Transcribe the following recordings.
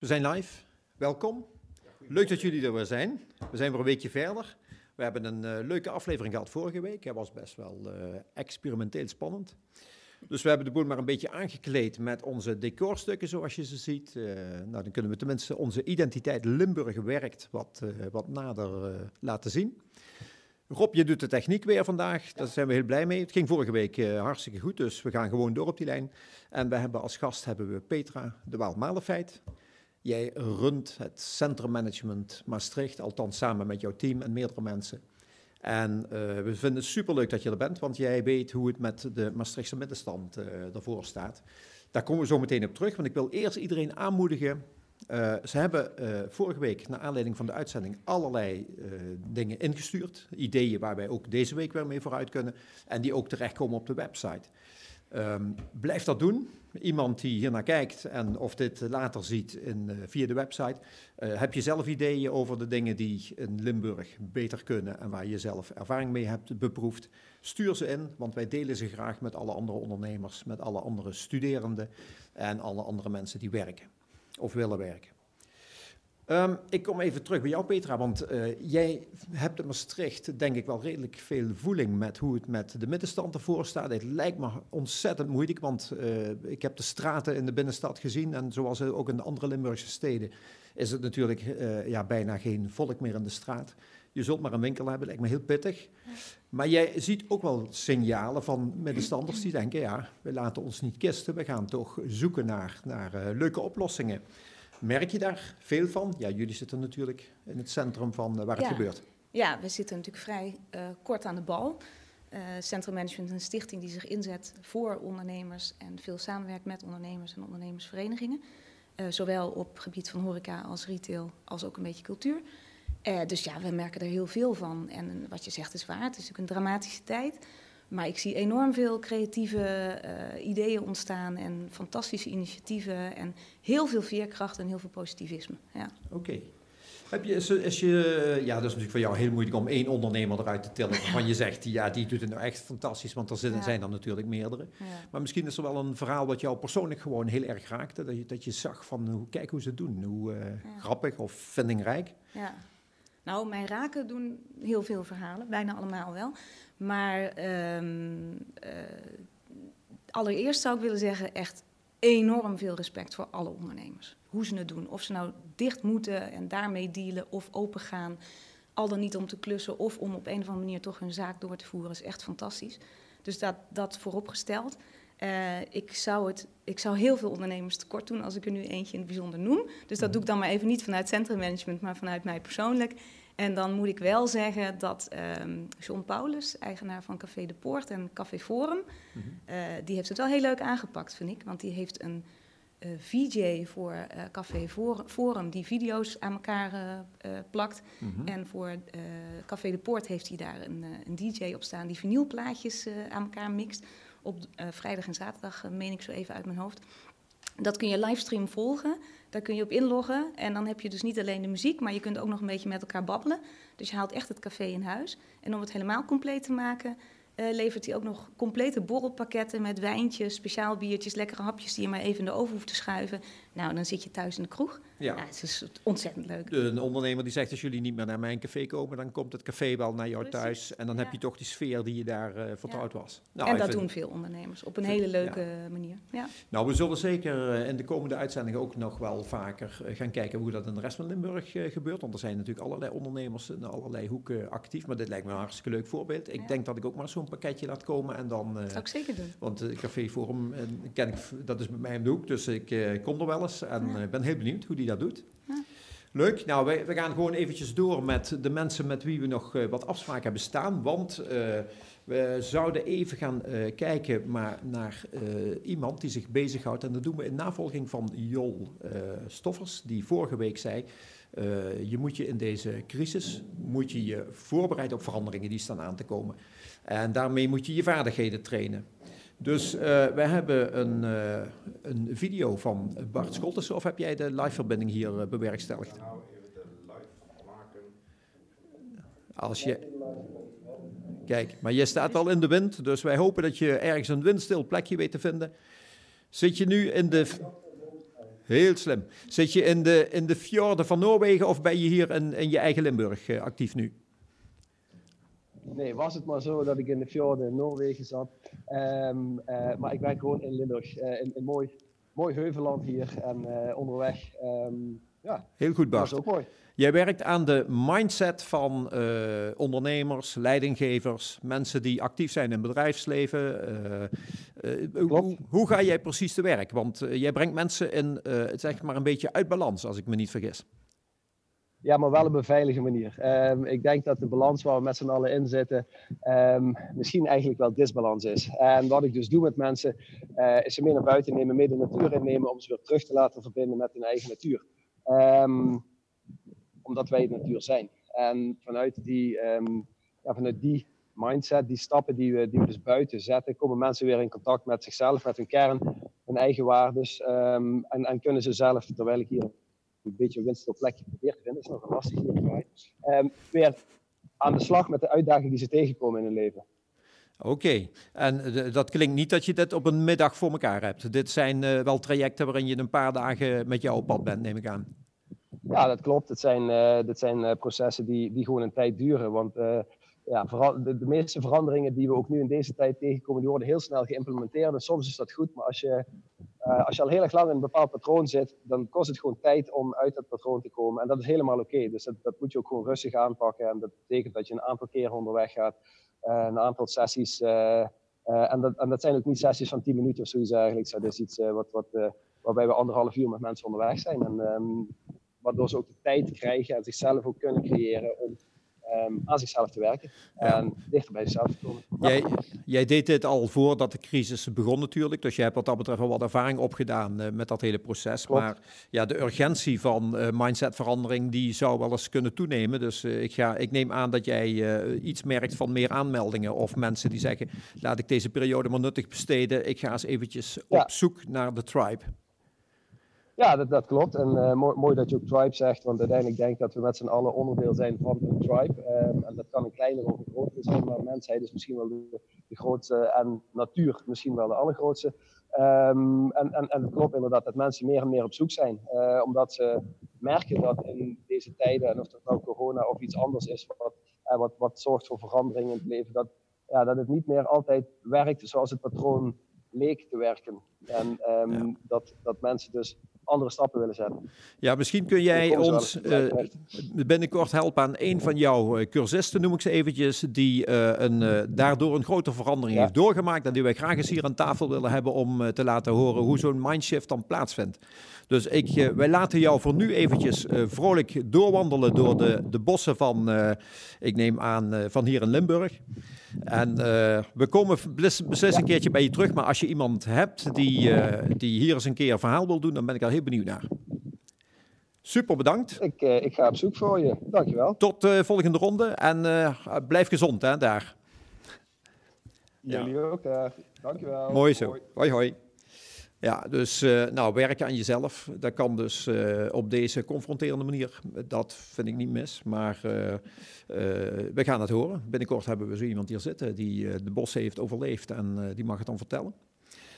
We zijn live. Welkom. Leuk dat jullie er weer zijn. We zijn weer een weekje verder. We hebben een uh, leuke aflevering gehad vorige week. Hij was best wel uh, experimenteel spannend. Dus we hebben de boel maar een beetje aangekleed met onze decorstukken zoals je ze ziet. Uh, nou, dan kunnen we tenminste onze identiteit Limburg werkt wat, wat nader laten zien. Rob, je doet de techniek weer vandaag. Daar zijn we heel blij mee. Het ging vorige week hartstikke goed, dus we gaan gewoon door op die lijn. En we hebben als gast hebben we Petra de Waal-Malefeit. Jij runt het centrummanagement Maastricht, althans samen met jouw team en meerdere mensen. En uh, we vinden het superleuk dat je er bent, want jij weet hoe het met de Maastrichtse middenstand uh, ervoor staat. Daar komen we zo meteen op terug, want ik wil eerst iedereen aanmoedigen. Uh, ze hebben vorige week, naar aanleiding van de uitzending, allerlei dingen ingestuurd. Ideeën waar wij ook deze week weer mee vooruit kunnen. En die ook terechtkomen op de website. Um, blijf dat doen. Iemand die hier naar kijkt en of dit later ziet in, uh, via de website. Uh, heb je zelf ideeën over de dingen die in Limburg beter kunnen en waar je zelf ervaring mee hebt beproefd? Stuur ze in, want wij delen ze graag met alle andere ondernemers, met alle andere studerenden en alle andere mensen die werken of willen werken. Um, ik kom even terug bij jou, Petra, want uh, jij hebt in Maastricht denk ik wel redelijk veel voeling met hoe het met de middenstand ervoor staat. Het lijkt me ontzettend moeilijk, want uh, ik heb de straten in de binnenstad gezien en zoals ook in de andere Limburgse steden is het natuurlijk uh, ja, bijna geen volk meer in de straat. Je zult maar een winkel hebben, lijkt me heel pittig. Maar jij ziet ook wel signalen van middenstanders die denken, ja, we laten ons niet kisten, we gaan toch zoeken naar, naar leuke oplossingen. Merk je daar veel van? Ja, jullie zitten natuurlijk in het centrum van uh, waar het ja. gebeurt. Ja, we zitten natuurlijk vrij uh, kort aan de bal. Uh, Centrum Management is een stichting die zich inzet voor ondernemers en veel samenwerkt met ondernemers en ondernemersverenigingen. zowel op gebied van horeca als retail, als ook een beetje cultuur. dus ja, we merken er heel veel van. En wat je zegt is waar, het is natuurlijk een dramatische tijd. Maar ik zie enorm veel creatieve uh, ideeën ontstaan en fantastische initiatieven en heel veel veerkracht en heel veel positivisme. Ja. Oké. Okay. Heb je, is je, ja, dat is natuurlijk voor jou heel moeilijk om één ondernemer eruit te tillen waarvan je zegt, ja, die doet het nou echt fantastisch, want er zijn, ja. zijn er natuurlijk meerdere. Ja. Maar misschien is er wel een verhaal wat jou persoonlijk gewoon heel erg raakte, dat je, dat je zag van, hoe, kijk hoe ze het doen, hoe uh, grappig of vindingrijk. Ja. Nou, mij raken doen heel veel verhalen, bijna allemaal wel. Maar um, uh, allereerst zou ik willen zeggen, echt enorm veel respect voor alle ondernemers. Hoe ze het doen. Of ze nou dicht moeten en daarmee dealen of open gaan. Al dan niet om te klussen of om op een of andere manier toch hun zaak door te voeren. is echt fantastisch. Dus dat, dat vooropgesteld. Uh, ik, zou het, ik zou heel veel ondernemers tekort doen als ik er nu eentje in het bijzonder noem. Dus dat doe ik dan maar even niet vanuit centrummanagement, maar vanuit mij persoonlijk. En dan moet ik wel zeggen dat um, John Paulus, eigenaar van Café de Poort en Café Forum, mm -hmm. uh, die heeft het wel heel leuk aangepakt, vind ik. Want die heeft een uh, VJ voor uh, Café Forum die video's aan elkaar plakt. Mm -hmm. En voor Café de Poort heeft hij daar een, een DJ op staan die vinylplaatjes aan elkaar mixt. Op vrijdag en zaterdag, meen ik zo even uit mijn hoofd. Dat kun je livestream volgen. Daar kun je op inloggen. En dan heb je dus niet alleen de muziek, maar je kunt ook nog een beetje met elkaar babbelen. Dus je haalt echt het café in huis. En om het helemaal compleet te maken, uh, levert hij ook nog complete borrelpakketten met wijntjes, speciaal biertjes, lekkere hapjes die je maar even in de oven hoeft te schuiven. Nou, dan zit je thuis in de kroeg. Ja, het is ontzettend leuk. Een ondernemer die zegt, als jullie niet meer naar mijn café komen, dan komt het café wel naar jou Precies. thuis. En dan ja. heb je toch die sfeer die je daar uh, vertrouwd ja. was. Nou, en dat doen veel ondernemers op een hele leuke manier. Ja. Nou, we zullen zeker uh, in de komende uitzendingen ook nog wel vaker gaan kijken hoe dat in de rest van Limburg gebeurt. Want er zijn natuurlijk allerlei ondernemers in allerlei hoeken actief. Maar dit lijkt me een hartstikke leuk voorbeeld. Ik denk dat ik ook maar zo'n pakketje laat komen en dan... dat zou ik zeker doen. Want het Café Forum, ken ik, dat is bij mij om de hoek, dus ik kom er wel eens. En ben heel benieuwd hoe die dat doet. Leuk. Nou, we, we, gaan gewoon eventjes door met de mensen met wie we nog uh, wat afspraken hebben staan. Want uh, we zouden even gaan uh, kijken maar naar iemand die zich bezighoudt. En dat doen we in navolging van Jol Stoffers, die vorige week zei... je moet je in deze crisis moet je je voorbereiden op veranderingen die staan aan te komen. En daarmee moet je je vaardigheden trainen. Dus uh, wij hebben een, uh, een video van Bart Scholtes, of heb jij de live-verbinding hier uh, bewerkstelligd? Nou, even de live maken. Als je... Kijk, maar je staat wel in de wind, dus wij hopen dat je ergens een windstil plekje weet te vinden. Zit je nu in de... Heel slim. Zit je in de, in de fjorden van Noorwegen of ben je hier in, in je eigen Limburg actief nu? Nee, was het maar zo dat ik in de fjorden in Noorwegen zat. Um, uh, maar ik ben gewoon in Limburg, uh, in, in mooi, mooi heuvelland hier en onderweg. Um, ja, Heel goed, Bart. Dat is ook mooi. Jij werkt aan de mindset van ondernemers, leidinggevers, mensen die actief zijn in het bedrijfsleven. Hoe, hoe, ga jij precies te werk? Want jij brengt mensen in, zeg maar, een beetje uit balans, als ik me niet vergis. Ja, maar wel op een veilige manier. Um, ik denk dat de balans waar we met z'n allen in zitten, um, misschien eigenlijk wel disbalans is. En wat ik dus doe met mensen, is ze mee naar buiten nemen, mee de natuur innemen, om ze weer terug te laten verbinden met hun eigen natuur. Um, omdat wij de natuur zijn. En vanuit die, vanuit die mindset, die stappen die we, die we dus buiten zetten, komen mensen weer in contact met zichzelf, met hun kern, hun eigen waardes. Um, en, en kunnen ze zelf, terwijl ik hier een beetje winst op plekje probeer te vinden, is nog een lastig hier um, weer aan de slag met de uitdagingen die ze tegenkomen in hun leven. Oké, okay. en dat klinkt niet dat je dit op een middag voor elkaar hebt. Dit zijn uh, wel trajecten waarin je een paar dagen met jou op pad bent, neem ik aan. Ja, dat klopt. Het zijn, uh, dit zijn uh, processen die, die gewoon een tijd duren. Want ja, de, de, meeste veranderingen die we ook nu in deze tijd tegenkomen, die worden heel snel geïmplementeerd. En soms is dat goed, maar als je, als je al heel erg lang in een bepaald patroon zit, dan kost het gewoon tijd om uit dat patroon te komen. En dat is helemaal oké. Dus dat, dat, moet je ook gewoon rustig aanpakken. En dat betekent dat je een aantal keren onderweg gaat, een aantal sessies. en, dat, en dat zijn ook niet sessies van 10 minuten of zoiets eigenlijk. Dat is iets wat, wat, waarbij we anderhalf uur met mensen onderweg zijn. En, um, waardoor ze ook de tijd krijgen en zichzelf ook kunnen creëren om um, aan zichzelf te werken en dichter bij zichzelf te komen. Jij, jij, deed dit al voordat de crisis begon natuurlijk, dus je hebt wat dat betreft al wat ervaring opgedaan uh, met dat hele proces. Klopt. Maar ja, de urgentie van uh, mindsetverandering die zou wel eens kunnen toenemen. Dus uh, ik, ga, ik neem aan dat jij iets merkt van meer aanmeldingen of mensen die zeggen, laat ik deze periode maar nuttig besteden. Ik ga eens eventjes ja. op zoek naar de tribe. Ja, dat, dat klopt. En uh, mooi, mooi, dat je ook tribe zegt, want uiteindelijk denk ik dat we met z'n allen onderdeel zijn van een tribe. Um, en dat kan een kleinere of een grotere zijn, maar mensheid is misschien wel de, de grootste en natuur misschien wel de allergrootste. Um, en, en, en het klopt inderdaad dat mensen meer en meer op zoek zijn, uh, omdat ze merken dat in deze tijden, en of dat nou corona of iets anders is, wat, uh, wat, wat zorgt voor verandering in het leven, dat, ja, dat het niet meer altijd werkt zoals het patroon leek te werken. En um, ja. dat, dat mensen dus andere stappen willen zetten. Ja, misschien kun jij ons uh, binnenkort helpen aan een van jouw uh, cursisten, noem ik ze eventjes, die uh, een, daardoor een grote verandering ja. heeft doorgemaakt en die wij graag eens hier aan tafel willen hebben om te laten horen hoe zo'n mindshift dan plaatsvindt. Dus ik, wij laten jou voor nu eventjes vrolijk doorwandelen door de, de bossen van, ik neem aan, van hier in Limburg. En we komen beslist een keertje bij je terug, maar als je iemand hebt die, die hier eens een keer een verhaal wil doen, dan ben ik al heel benieuwd naar. Super bedankt. Ik, uh, ik ga op zoek voor je. Dankjewel. Tot de volgende ronde en blijf gezond hè, daar. Jullie ja. ook daar. Dankjewel. Mooi zo. Hoi hoi. hoi. Ja, dus nou, werken aan jezelf. Dat kan dus op deze confronterende manier. Dat vind ik niet mis. Maar we gaan het horen. Binnenkort hebben we zo iemand hier zitten die de bos heeft overleefd en die mag het dan vertellen.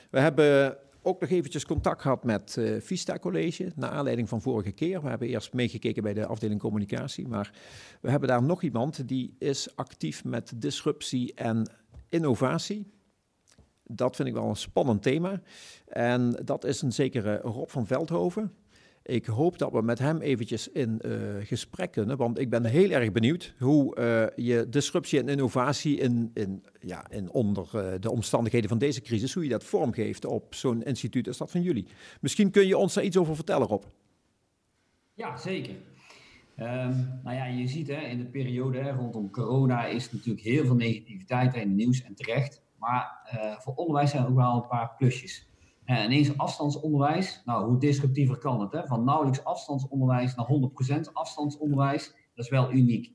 We hebben ook nog eventjes contact gehad met uh, Vista College, naar aanleiding van vorige keer. We hebben eerst meegekeken bij de afdeling communicatie, maar we hebben daar nog iemand die is actief met disruptie en innovatie. Dat vind ik wel een spannend thema. En dat is een zekere Rob van Veldhoven. Ik hoop dat we met hem eventjes in uh, gesprek kunnen, want ik ben heel erg benieuwd hoe uh, je disruptie en innovatie in, in, ja, in onder uh, de omstandigheden van deze crisis, hoe je dat vormgeeft op zo'n instituut als dat van jullie. Misschien kun je ons daar iets over vertellen, Rob. Ja, zeker. Um, nou ja, je ziet hè, in de periode hè, rondom corona is natuurlijk heel veel negativiteit in het nieuws en terecht. Maar voor onderwijs zijn er ook wel een paar plusjes. En ineens afstandsonderwijs, nou hoe disruptiever kan het? Hè? Van nauwelijks afstandsonderwijs naar 100% afstandsonderwijs, dat is wel uniek.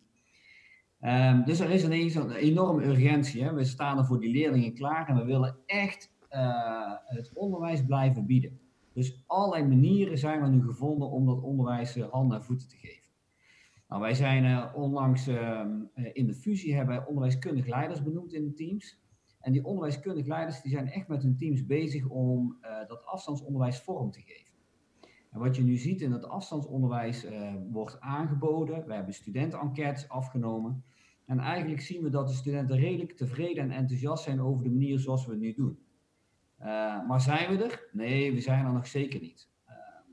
Um, dus er is ineens een enorme urgentie. Hè? We staan er voor die leerlingen klaar en we willen echt uh, het onderwijs blijven bieden. Dus allerlei manieren zijn er nu gevonden om dat onderwijs uh, handen en voeten te geven. Nou, wij zijn onlangs uh, in de fusie hebben onderwijskundig leiders benoemd in de teams. En die onderwijskundig leiders die zijn echt met hun teams bezig om uh, dat afstandsonderwijs vorm te geven. En wat je nu ziet in het afstandsonderwijs uh, wordt aangeboden. We hebben studentenenquêtes afgenomen. En eigenlijk zien we dat de studenten redelijk tevreden en enthousiast zijn over de manier zoals we het nu doen. Uh, maar zijn we er? Nee, we zijn er nog zeker niet.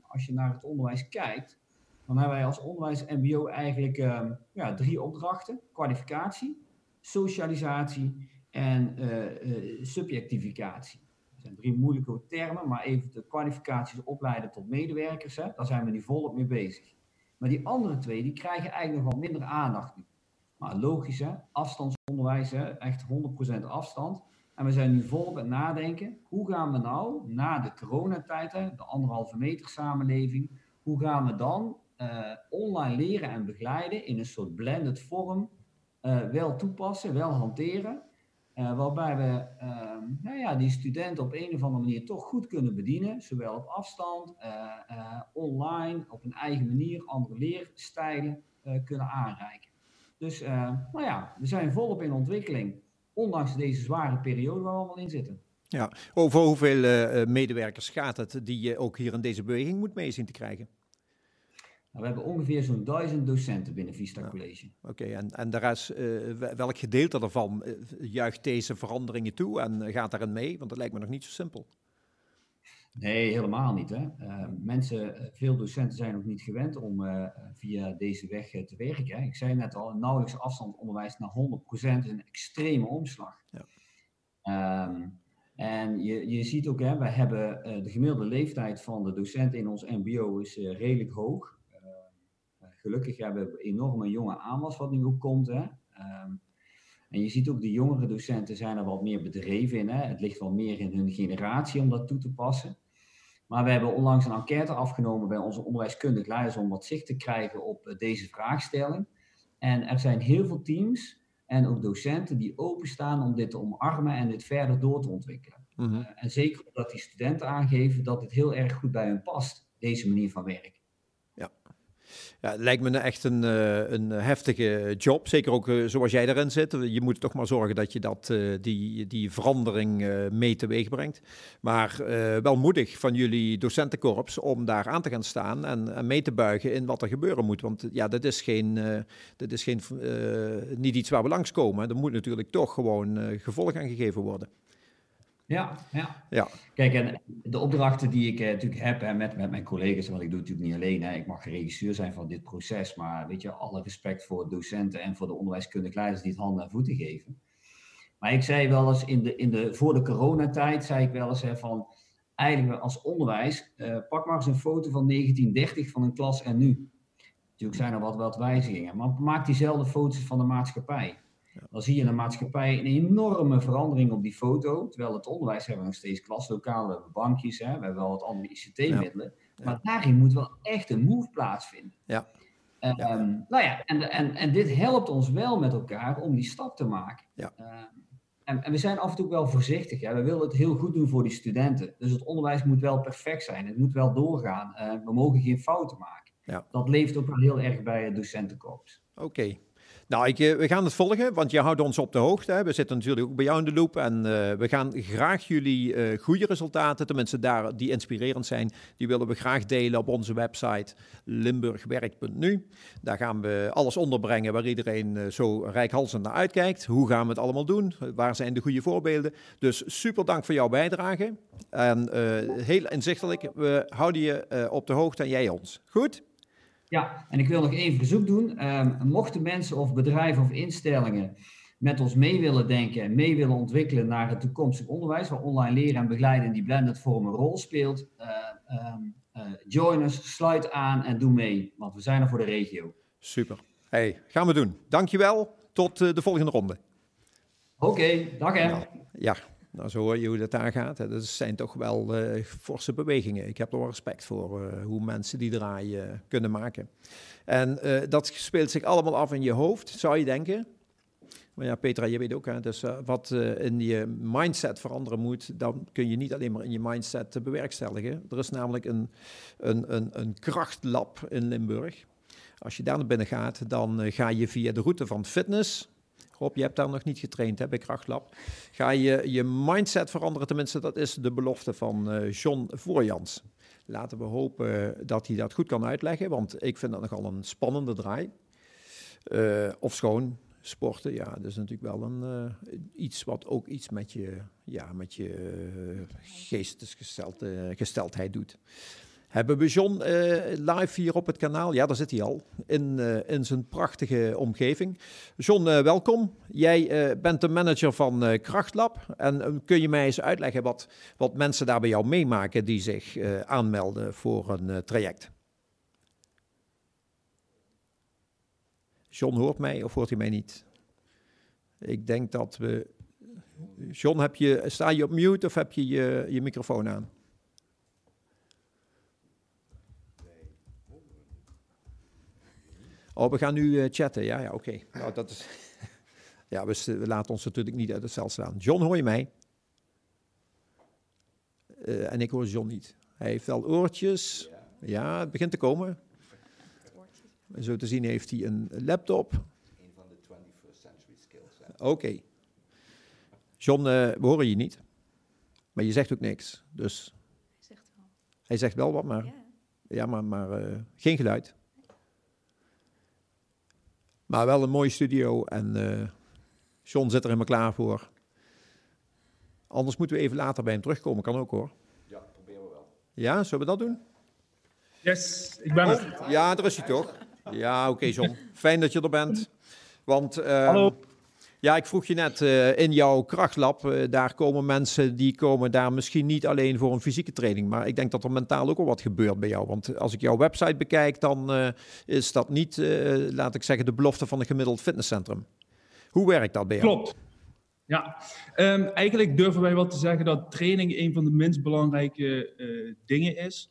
Als je naar het onderwijs kijkt, dan hebben wij als onderwijs MBO eigenlijk uh, ja, drie opdrachten: kwalificatie, socialisatie en subjectificatie. Dat zijn drie moeilijke termen, maar even de kwalificaties opleiden tot medewerkers, hè, daar zijn we nu volop mee bezig. Maar die andere twee, die krijgen eigenlijk nog wat minder aandacht nu. Maar logisch hè, afstandsonderwijs, hè, echt 100% afstand. En we zijn nu volop aan het nadenken, hoe gaan we nou na de coronatijd, de anderhalve meter samenleving, hoe gaan we dan uh, online leren en begeleiden in een soort blended vorm wel toepassen, wel hanteren. Uh, waarbij we ehm, nou ja, die studenten op een of andere manier toch goed kunnen bedienen, zowel op afstand, online, op een eigen manier, andere leerstijlen kunnen aanreiken. Dus nou ja, we zijn volop in ontwikkeling, ondanks deze zware periode waar we allemaal in zitten. Ja, over hoeveel medewerkers gaat het die je ook hier in deze beweging moet mee zien te krijgen? Nou, we hebben ongeveer zo'n duizend docenten binnen Vista College. Oké, en, en daar is, uh, welk gedeelte daarvan uh, juicht deze veranderingen toe en gaat daarin mee? Want dat lijkt me nog niet zo simpel. Nee, helemaal niet. Hè. Uh, mensen, veel docenten zijn nog niet gewend om via deze weg te werken. Hè. Ik zei net al, nauwelijks afstandsonderwijs naar 100% is een extreme omslag. Ja. Um, en je, je ziet ook, hè, we hebben de gemiddelde leeftijd van de docenten in ons MBO is redelijk hoog gelukkig hebben we enorme jonge aanwas wat nu ook komt. Hè. Ehm, en je ziet ook de jongere docenten zijn er wat meer bedreven in. Hè. Het ligt wel meer in hun generatie om dat toe te passen. Maar we hebben onlangs een enquête afgenomen bij onze onderwijskundig leiders om wat zicht te krijgen op eh, deze vraagstelling. En er zijn heel veel teams en ook docenten die openstaan om dit te omarmen en dit verder door te ontwikkelen. -hmm. uh, en zeker omdat die studenten aangeven dat het heel erg goed bij hun past, deze manier van werken. Ja, het lijkt me echt een, uh, een heftige job. Zeker ook uh, zoals jij erin zit. Je moet toch maar zorgen dat je dat, uh, die, die verandering mee teweeg brengt. Maar wel moedig van jullie docentenkorps om daar aan te gaan staan en, en mee te buigen in wat er gebeuren moet. Want ja, dat is, geen, dat is geen, niet iets waar we langskomen. Er moet natuurlijk toch gewoon gevolg aan gegeven worden. Ja, ja. ja. Kijk, en de opdrachten die ik eh, natuurlijk heb hè, met, met mijn collega's, want ik doe het natuurlijk niet alleen. Hè, ik mag regisseur zijn van dit proces, maar weet je, alle respect voor docenten en voor de onderwijskundig leiders die het handen en voeten geven. Maar ik zei wel eens, in de, in de, voor de coronatijd zei ik wel eens hè, van, eigenlijk als onderwijs, uh, pak maar eens een foto van 1930 van een klas en nu. Natuurlijk zijn er wat, wat wijzigingen, maar maak diezelfde foto's van de maatschappij. Dan zie je in de maatschappij een enorme verandering op die foto. Terwijl het onderwijs hebben we nog steeds klaslokalen, we hebben bankjes, hè, we hebben wel wat andere ICT-middelen. Maar daarin moet wel echt een move plaatsvinden. Ja. Um, nou ja, en, en, en dit helpt ons wel met elkaar om die stap te maken. Ja. Uh, en, en, we zijn af en toe wel voorzichtig. Hè. We willen het heel goed doen voor die studenten. Dus het onderwijs moet wel perfect zijn. Het moet wel doorgaan. Uh, we mogen geen fouten maken. Ja. Dat leeft ook wel heel erg bij het docentenkorps. Oké, nou, ik, eh, we gaan het volgen, want je houdt ons op de hoogte. Hè. We zitten natuurlijk ook bij jou in de loop en uh, we gaan graag jullie uh, goede resultaten, tenminste daar die inspirerend zijn, die willen we graag delen op onze website limburgwerk.nu. Daar gaan we alles onderbrengen waar iedereen zo rijkhalsend naar uitkijkt. Hoe gaan we het allemaal doen? Waar zijn de goede voorbeelden? Dus super dank voor jouw bijdrage. En heel inzichtelijk, we houden je op de hoogte en jij ons. Goed? Ja, en ik wil nog één verzoek doen. Um, mochten mensen of bedrijven of instellingen met ons mee willen denken en mee willen ontwikkelen naar het toekomstig onderwijs, waar online leren en begeleiden in die blended vorm een rol speelt, uh, um, uh, join us, sluit aan en doe mee, want we zijn er voor de regio. Super. Hey, gaan we doen. Dankjewel. Tot uh, de volgende ronde. Oké, okay, dag hè. Ja. Nou, zo hoor je hoe dat daar gaat. Dat zijn toch wel uh, forse bewegingen. Ik heb er wel respect voor uh, hoe mensen die draai uh, kunnen maken. En dat speelt zich allemaal af in je hoofd, zou je denken. Maar ja, Petra, je weet ook, hè, dus wat in je mindset veranderen moet, dan kun je niet alleen maar in je mindset bewerkstelligen. Er is namelijk een, een, een, een krachtlab in Limburg. Als je daar naar binnen gaat, dan ga je via de route van fitness, Rob, je hebt daar nog niet getraind hè, bij Krachtlab. Ga je je mindset veranderen, tenminste dat is de belofte van uh, John Voorjans. Laten we hopen dat hij dat goed kan uitleggen, want ik vind dat nogal een spannende draai. Uh, of schoon sporten, ja, dat is natuurlijk wel een, uh, iets wat ook iets met je, ja, met je geestesgesteldheid doet. Hebben we John uh, live hier op het kanaal? Ja, daar zit hij al, in, uh, in zijn prachtige omgeving. John, uh, welkom. Jij bent de manager van Krachtlab. En kun je mij eens uitleggen wat, wat mensen daar bij jou meemaken die zich aanmelden voor een traject? John hoort mij of hoort hij mij niet? Ik denk dat we. John, heb je, sta je op mute of heb je je, je microfoon aan? Oh, we gaan nu uh, chatten. Ja, ja, oké. Okay. Nou, dat is. ja, we, we, laten ons natuurlijk niet uit het cel slaan. John, hoor je mij? Uh, en ik hoor John niet. Hij heeft wel oortjes. Ja, ja het begint te komen. Zo te zien heeft hij een laptop. Een van de 21st century skills. Oké. Okay. John, uh, we horen je niet. Maar je zegt ook niks. Dus. Hij zegt wel. Hij zegt wel wat, maar. Ja, ja maar, maar uh, geen geluid. Maar wel een mooie studio en uh, John zit er helemaal klaar voor. Anders moeten we even later bij hem terugkomen, kan ook hoor. Ja, proberen we wel. Ja, zullen we dat doen? Yes, ik ben er. Oh, ja, daar is hij toch? Ja, oké okay, John. Fijn dat je er bent. Want, uh, Hallo. Ja, ik vroeg je net, uh, in jouw krachtlab, uh, daar komen mensen die komen daar misschien niet alleen voor een fysieke training, maar ik denk dat er mentaal ook al wat gebeurt bij jou. Want als ik jouw website bekijk, dan uh, is dat niet, laat ik zeggen, de belofte van een gemiddeld fitnesscentrum. Hoe werkt dat bij jou? Klopt. Ja, um, eigenlijk durven wij wel te zeggen dat training een van de minst belangrijke dingen is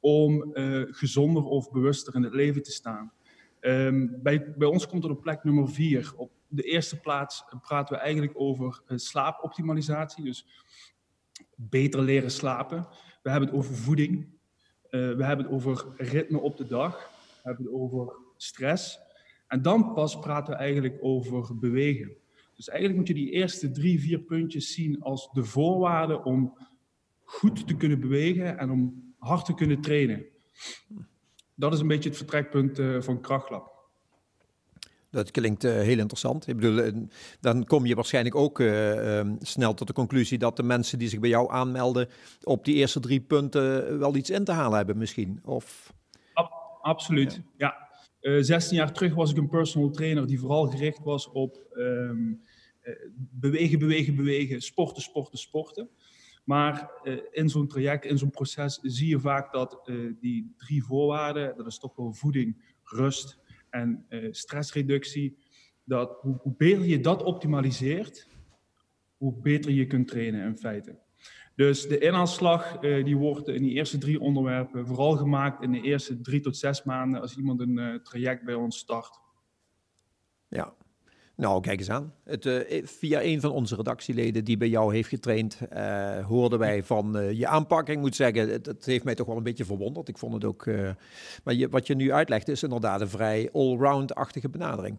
om gezonder of bewuster in het leven te staan. Um, bij, bij ons komt het op plek nummer vier op de eerste plaats praten we eigenlijk over uh, slaapoptimalisatie. Dus beter leren slapen. We hebben het over voeding. Uh, we hebben het over ritme op de dag. We hebben het over stress. En dan pas praten we eigenlijk over bewegen. Dus eigenlijk moet je die eerste drie, vier puntjes zien als de voorwaarden om goed te kunnen bewegen en om hard te kunnen trainen. Dat is een beetje het vertrekpunt uh, van Krachtlab. Dat klinkt uh, heel interessant. Ik bedoel, uh, dan kom je waarschijnlijk ook uh, um, snel tot de conclusie dat de mensen die zich bij jou aanmelden op die eerste drie punten wel iets in te halen hebben misschien. Of... Ab absoluut, ja. ja. 16 jaar terug was ik een personal trainer die vooral gericht was op um, bewegen, bewegen, bewegen, sporten, sporten, sporten. Maar in zo'n traject, in zo'n proces zie je vaak dat die drie voorwaarden, dat is toch wel voeding, rust en uh, stressreductie, dat hoe, hoe, beter je dat optimaliseert, hoe beter je kunt trainen in feite. Dus de inhaalslag uh, die wordt in die eerste drie onderwerpen vooral gemaakt in de eerste drie tot zes maanden als iemand een uh, traject bij ons start. Ja, nou, kijk eens aan. Het, uh, via een van onze redactieleden die bij jou heeft getraind, uh, hoorden wij van uh, je aanpak. Ik moet zeggen, het, het, heeft mij toch wel een beetje verwonderd. Ik vond het ook. maar je, wat je nu uitlegt, is inderdaad een vrij allround-achtige benadering.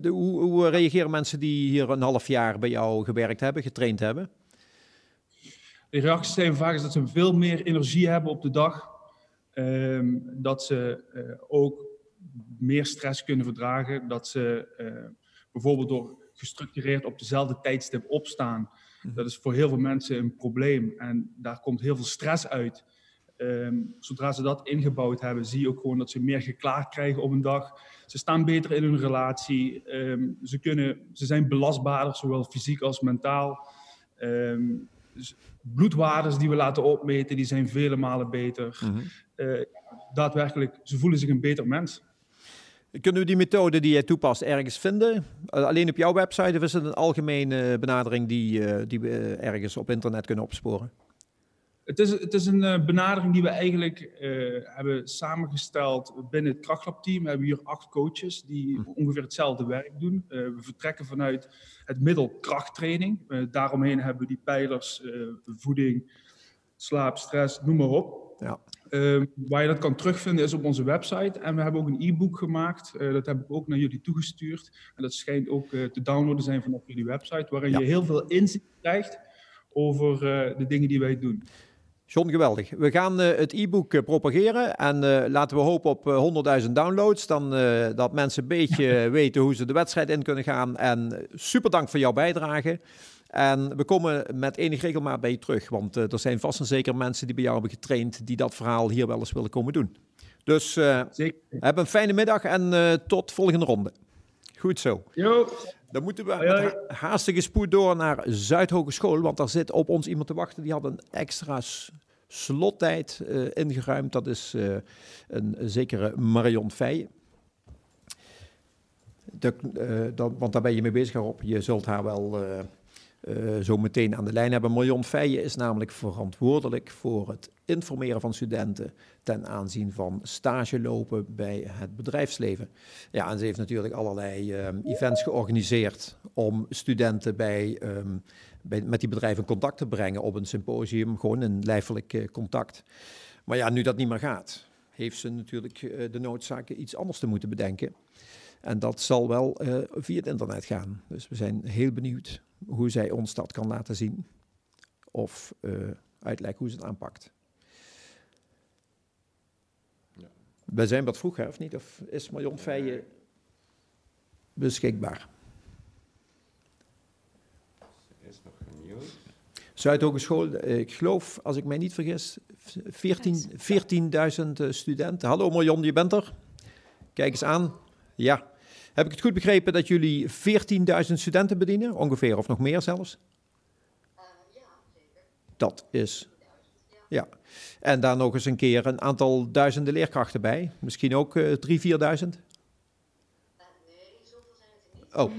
De, hoe, hoe, reageren mensen die hier een half jaar bij jou gewerkt hebben, getraind hebben? De reacties zijn vaak dat ze veel meer energie hebben op de dag. Ehm, dat ze ook meer stress kunnen verdragen. Dat ze bijvoorbeeld door gestructureerd op dezelfde tijdstip opstaan. Mhm. Dat is voor heel veel mensen een probleem en daar komt heel veel stress uit. Um, zodra ze dat ingebouwd hebben, zie je ook gewoon dat ze meer geklaagd krijgen op een dag. Ze staan beter in hun relatie. Um, ze, kunnen, ze zijn belastbaarder, zowel fysiek als mentaal. Um, dus bloedwaardes die we laten opmeten, die zijn vele malen beter. Mm -hmm. uh, daadwerkelijk, ze voelen zich een beter mens. Kunnen we die methode die jij toepast ergens vinden? Uh, alleen op jouw website of is het een algemene benadering die, uh, die we ergens op internet kunnen opsporen? Het is, het is een benadering die we eigenlijk hebben samengesteld binnen het krachtlabteam. We hebben hier acht coaches die hm. ongeveer hetzelfde werk doen. we vertrekken vanuit het middel krachttraining. daaromheen hebben we die pijlers voeding, slaap, stress, noem maar op. Ja. Uh, waar je dat kan terugvinden is op onze website. En we hebben ook een e-book gemaakt. Uh, dat heb ik ook naar jullie toegestuurd. En dat schijnt ook uh, te downloaden zijn vanaf jullie website. Waarin ja. je heel veel inzicht krijgt over eh, de dingen die wij doen. John, geweldig. We gaan uh, het e-book propageren en uh, laten we hopen op uh, 100.000 downloads. Dan dat mensen een beetje weten hoe ze de wedstrijd in kunnen gaan. En super dank voor jouw bijdrage. En we komen met enig regelmaat bij je terug. Want er zijn vast en zeker mensen die bij jou hebben getraind... die dat verhaal hier wel eens willen komen doen. Dus zeker. heb een fijne middag en tot volgende ronde. Goed zo. Jo. Dan moeten we met haastige spoed door naar Zuidhogeschool, want daar zit op ons iemand te wachten. Die had een extra slottijd uh, ingeruimd. Dat is uh, een zekere Marion Feijen. uh, want daar ben je mee bezig op. Je zult haar wel uh, zo meteen aan de lijn hebben. Marion Feijen is namelijk verantwoordelijk voor het informeren van studenten ten aanzien van stage lopen bij het bedrijfsleven. Ja, en ze heeft natuurlijk allerlei um, events georganiseerd om studenten bij, um, bij, met die bedrijven in contact te brengen op een symposium, gewoon een lijfelijk uh, contact. Maar ja, nu dat niet meer gaat, heeft ze natuurlijk de noodzaak iets anders te moeten bedenken. En dat zal wel via het internet gaan. Dus we zijn heel benieuwd hoe zij ons dat kan laten zien. Of uh, uitleggen hoe ze het aanpakt. Ja. We zijn wat vroeg, hè, of niet? Of is Marion Feijen beschikbaar? Is nog geen nieuws. Zuidhogeschool, eh, ik geloof, als ik mij niet vergis, 14.000 14 studenten. Hallo Marion, je bent er? Kijk eens aan. Ja, heb ik het goed begrepen dat jullie 14.000 studenten bedienen, ongeveer, of nog meer zelfs? Uh, ja, zeker. Dat is. Ja. En daar nog eens een keer een aantal duizenden leerkrachten bij. Misschien ook uh, 3.000, 4.000? Uh, nee, zoveel zijn het er niet. Oh.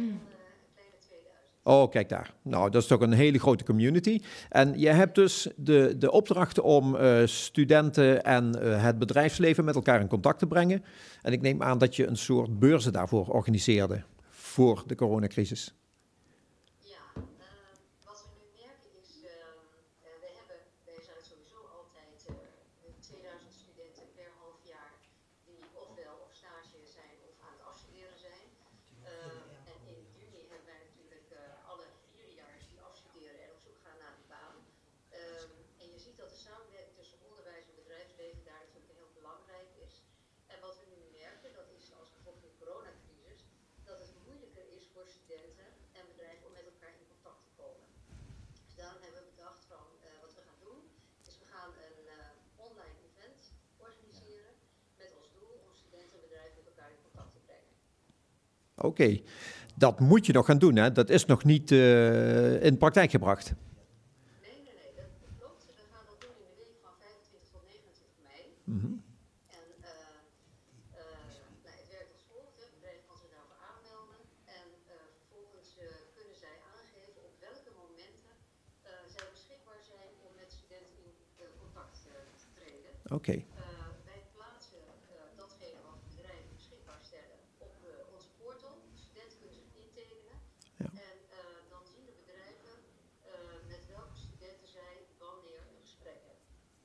Oh, kijk daar. Nou, dat is toch een hele grote community. En je hebt dus de, de opdracht om uh, studenten en uh, het bedrijfsleven met elkaar in contact te brengen. En ik neem aan dat je een soort beurzen daarvoor organiseerde voor de coronacrisis. Ja, uh, wat we nu merken is, we hebben bij Zuid sowieso altijd 2000 studenten per half jaar die ofwel op stage zijn of aan het afstuderen zijn. en in juni hebben wij natuurlijk alle vierjaars die afstuderen en op zoek gaan naar een baan. Um, en je ziet dat de samenwerking tussen onderwijs en bedrijfsleven daar natuurlijk heel belangrijk is. En wat we nu merken, dat is als gevolg van de coronacrisis, dat het moeilijker is voor studenten en bedrijven om met elkaar in contact te komen. Dus daarom hebben we bedacht van uh, wat we gaan doen, is we gaan een uh, online event organiseren met als doel om studenten en bedrijven met elkaar in contact te brengen. Oké. Okay. Dat moet je nog gaan doen, hè? Dat is nog niet uh, in praktijk gebracht. Nee, nee, nee, dat klopt. We gaan dat doen in de week van 25 tot 29 mei. Mm -hmm. En uh, uh, nou, het werkt als volgt. Het bedrijf kan zich daarvoor aanmelden. En vervolgens kunnen zij aangeven op welke momenten zij beschikbaar zijn om met studenten in contact te treden. Oké. Okay. wij plaatsen datgene wat bedrijven beschikbaar stellen op onze portal. Studenten kunnen zich intekenen. Ja. En dan zien de bedrijven met welke studenten zij wanneer een gesprek hebben.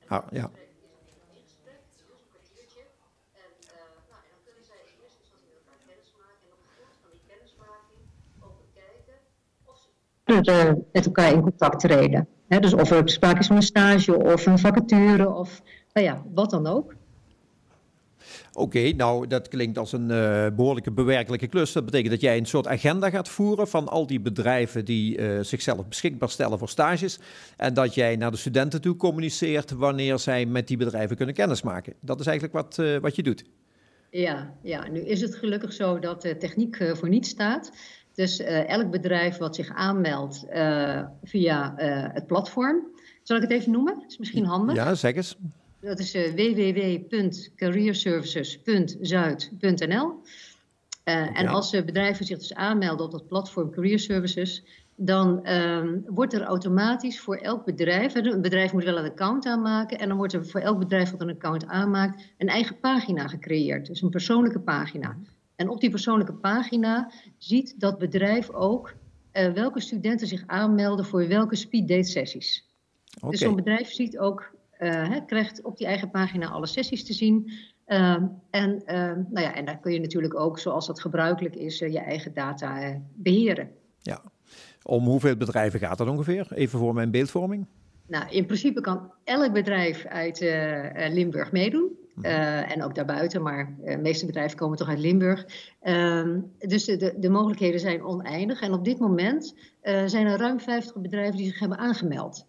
En Ah, ja. gesprek is een in gesprek, dus een kwartiertje. En, nou, en dan kunnen zij in eerste instantie met elkaar kennis maken. En op grond van die kennismaking ook bekijken of ze met elkaar in contact treden. Dus of er sprake is van een stage of een vacature of nou ja, wat dan ook. Oké, okay, nou dat klinkt als een uh, behoorlijke bewerkelijke klus. Dat betekent dat jij een soort agenda gaat voeren van al die bedrijven die uh, zichzelf beschikbaar stellen voor stages. En dat jij naar de studenten toe communiceert wanneer zij met die bedrijven kunnen kennismaken. Dat is eigenlijk wat, uh, wat je doet. Ja, ja, nu is het gelukkig zo dat de techniek voor niets staat. Dus elk bedrijf wat zich aanmeldt via het platform. Zal ik het even noemen? Dat is misschien handig. Ja, zeg eens. Dat is uh, www.careerservices.zuid.nl. Okay. En als uh, bedrijven zich dus aanmelden op dat platform Career Services, dan um, wordt er automatisch voor elk bedrijf, een bedrijf moet wel een account aanmaken, en dan wordt er voor elk bedrijf dat een account aanmaakt, een eigen pagina gecreëerd. Dus een persoonlijke pagina. En op die persoonlijke pagina ziet dat bedrijf ook uh, welke studenten zich aanmelden voor welke speeddate sessies. Okay. Dus zo'n bedrijf ziet ook uh, krijgt op die eigen pagina alle sessies te zien. Uh, en, uh, nou ja, en daar kun je natuurlijk ook, zoals dat gebruikelijk is, je eigen data eh, beheren. Ja. Om hoeveel bedrijven gaat dat ongeveer? Even voor mijn beeldvorming. Nou, in principe kan elk bedrijf uit eh, eh, Limburg meedoen. Mhm. Eh, en ook daarbuiten, maar de meeste bedrijven komen toch uit Limburg. Ehm, dus de, de, de mogelijkheden zijn oneindig. En op dit moment eh, zijn er ruim 50 bedrijven die zich hebben aangemeld.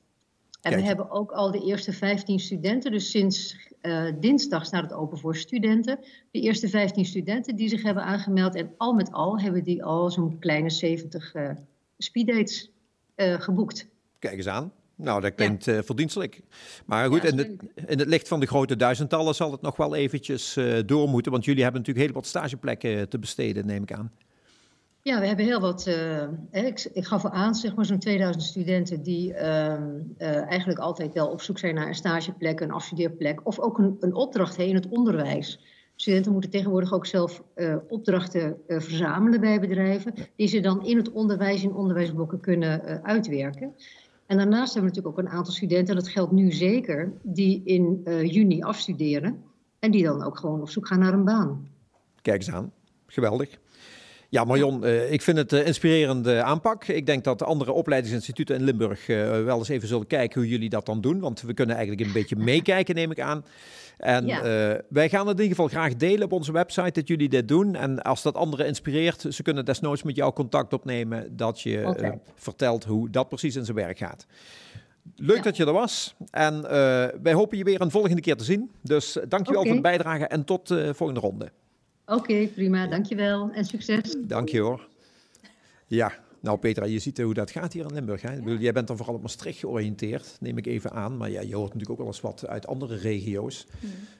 En Kijk. we hebben ook al de eerste 15 studenten, dus sinds eh, dinsdag staat het open voor studenten. De eerste 15 studenten die zich hebben aangemeld. En al met al hebben die al zo'n kleine 70 eh speeddates eh, geboekt. Kijk eens aan. Nou, dat klinkt eh, verdienstelijk. Maar goed, Ja, in, het, in het licht van de grote duizendtallen zal het nog wel eventjes door moeten. Want jullie hebben natuurlijk heel wat stageplekken te besteden, neem ik aan. Ja, we hebben heel wat. eh, ik, ik gaf al aan, zeg maar, zo'n 2000 studenten die ehm, eh, eigenlijk altijd wel op zoek zijn naar een stageplek, een afstudeerplek of ook een, een opdracht hè, in het onderwijs. Studenten moeten tegenwoordig ook zelf eh, opdrachten verzamelen bij bedrijven, die ze dan in het onderwijs, in onderwijsblokken kunnen uitwerken. En daarnaast hebben we natuurlijk ook een aantal studenten, en dat geldt nu zeker, die in juni afstuderen en die dan ook gewoon op zoek gaan naar een baan. Kijk eens aan. Geweldig. Ja, Marion, eh, ik vind het een inspirerende aanpak. Ik denk dat de andere opleidingsinstituten in Limburg eh, wel eens even zullen kijken hoe jullie dat dan doen. Want we kunnen eigenlijk een beetje meekijken, neem ik aan. En Ja. eh, wij gaan het in ieder geval graag delen op onze website dat jullie dit doen. En als dat anderen inspireert, ze kunnen desnoods met jou contact opnemen dat je eh, vertelt hoe dat precies in zijn werk gaat. Leuk Ja. dat je er was. En eh, wij hopen je weer een volgende keer te zien. Dus dankjewel Oké. voor de bijdrage en tot de volgende ronde. Oké, prima, dankjewel en succes. Dank je hoor. Ja, nou Petra, je ziet eh, hoe dat gaat hier in Limburg. Hè? Jij bent dan vooral op Maastricht georiënteerd, neem ik even aan. Maar ja, je hoort natuurlijk ook wel eens wat uit andere regio's.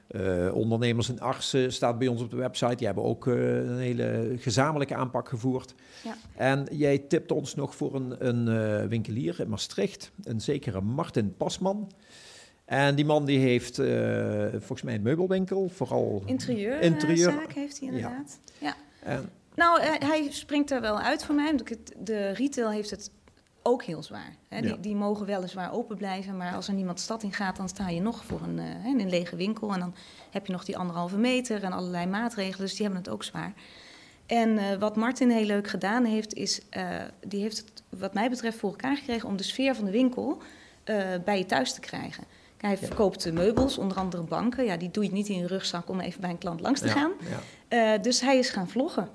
Eh, ondernemers in Arsen staat bij ons op de website. Die hebben ook eh, een hele gezamenlijke aanpak gevoerd. Ja. En jij tipt ons nog voor een, een winkelier in Maastricht, een zekere Martin Pasman. En die man die heeft eh, volgens mij een meubelwinkel, vooral... Interieur, Interieur. eh, zaak heeft hij inderdaad. Ja. En, Nou, eh, hij springt er wel uit voor mij. omdat ik het- de retail heeft het ook heel zwaar. Hè. Ja. Die, die mogen weliswaar open blijven, maar als er niemand stad in gaat, dan sta je nog voor een, een lege winkel. En dan heb je nog die anderhalve meter en allerlei maatregelen, dus die hebben het ook zwaar. En wat Martin heel leuk gedaan heeft, is, die heeft het wat mij betreft voor elkaar gekregen om de sfeer van de winkel bij je thuis te krijgen. Hij verkoopt meubels, onder andere banken. Ja, die doe je niet in je rugzak om even bij een klant langs te gaan. Eh, dus hij is gaan vloggen.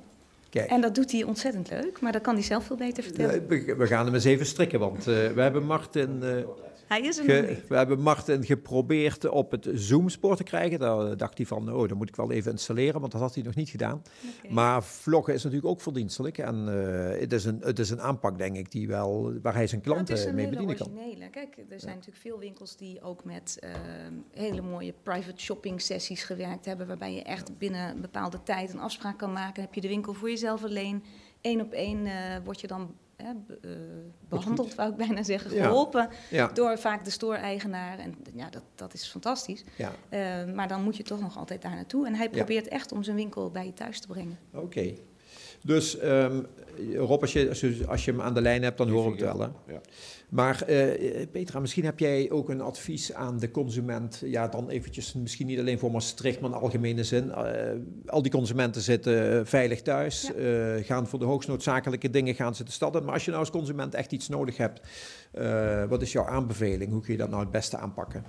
Kijk. En dat doet hij ontzettend leuk, maar dat kan hij zelf veel beter vertellen. We, gaan hem eens even strikken, want eh, we hebben Martin, eh, Hij is er nog niet. we hebben Martin geprobeerd op het Zoom-spoor te krijgen. Daar dacht hij van, oh, dat moet ik wel even installeren, want dat had hij nog niet gedaan. Maar vloggen is natuurlijk ook verdienstelijk. En eh, het, is een, het is een aanpak, denk ik, die wel, waar hij zijn klanten het is een mee bedienen kan. originele. Kijk, er zijn natuurlijk veel winkels die ook met eh, hele mooie private shopping sessies gewerkt hebben, waarbij je echt binnen een bepaalde tijd een afspraak kan maken. Dan heb je de winkel voor jezelf alleen. Eén op één eh, word je dan eh, be- eh, behandeld, wou ik bijna zeggen, geholpen Ja, door vaak de store-eigenaar. En ja, dat, dat is fantastisch. ja. Eh, maar dan moet je toch nog altijd daar naartoe. En hij probeert echt om zijn winkel bij je thuis te brengen. oké. Dus ehm, Rob, als je, als, je, als je hem aan de lijn hebt, dan horen we het wel. Hè? Ja. Maar eh, Petra, misschien heb jij ook een advies aan de consument. Ja, dan eventjes, misschien niet alleen voor Maastricht, maar in algemene zin. Eh, al die consumenten zitten veilig thuis, eh, gaan voor de hoogst noodzakelijke dingen gaan ze de stad in. Maar als je nou als consument echt iets nodig hebt, eh, wat is jouw aanbeveling? Hoe kun je dat nou het beste aanpakken?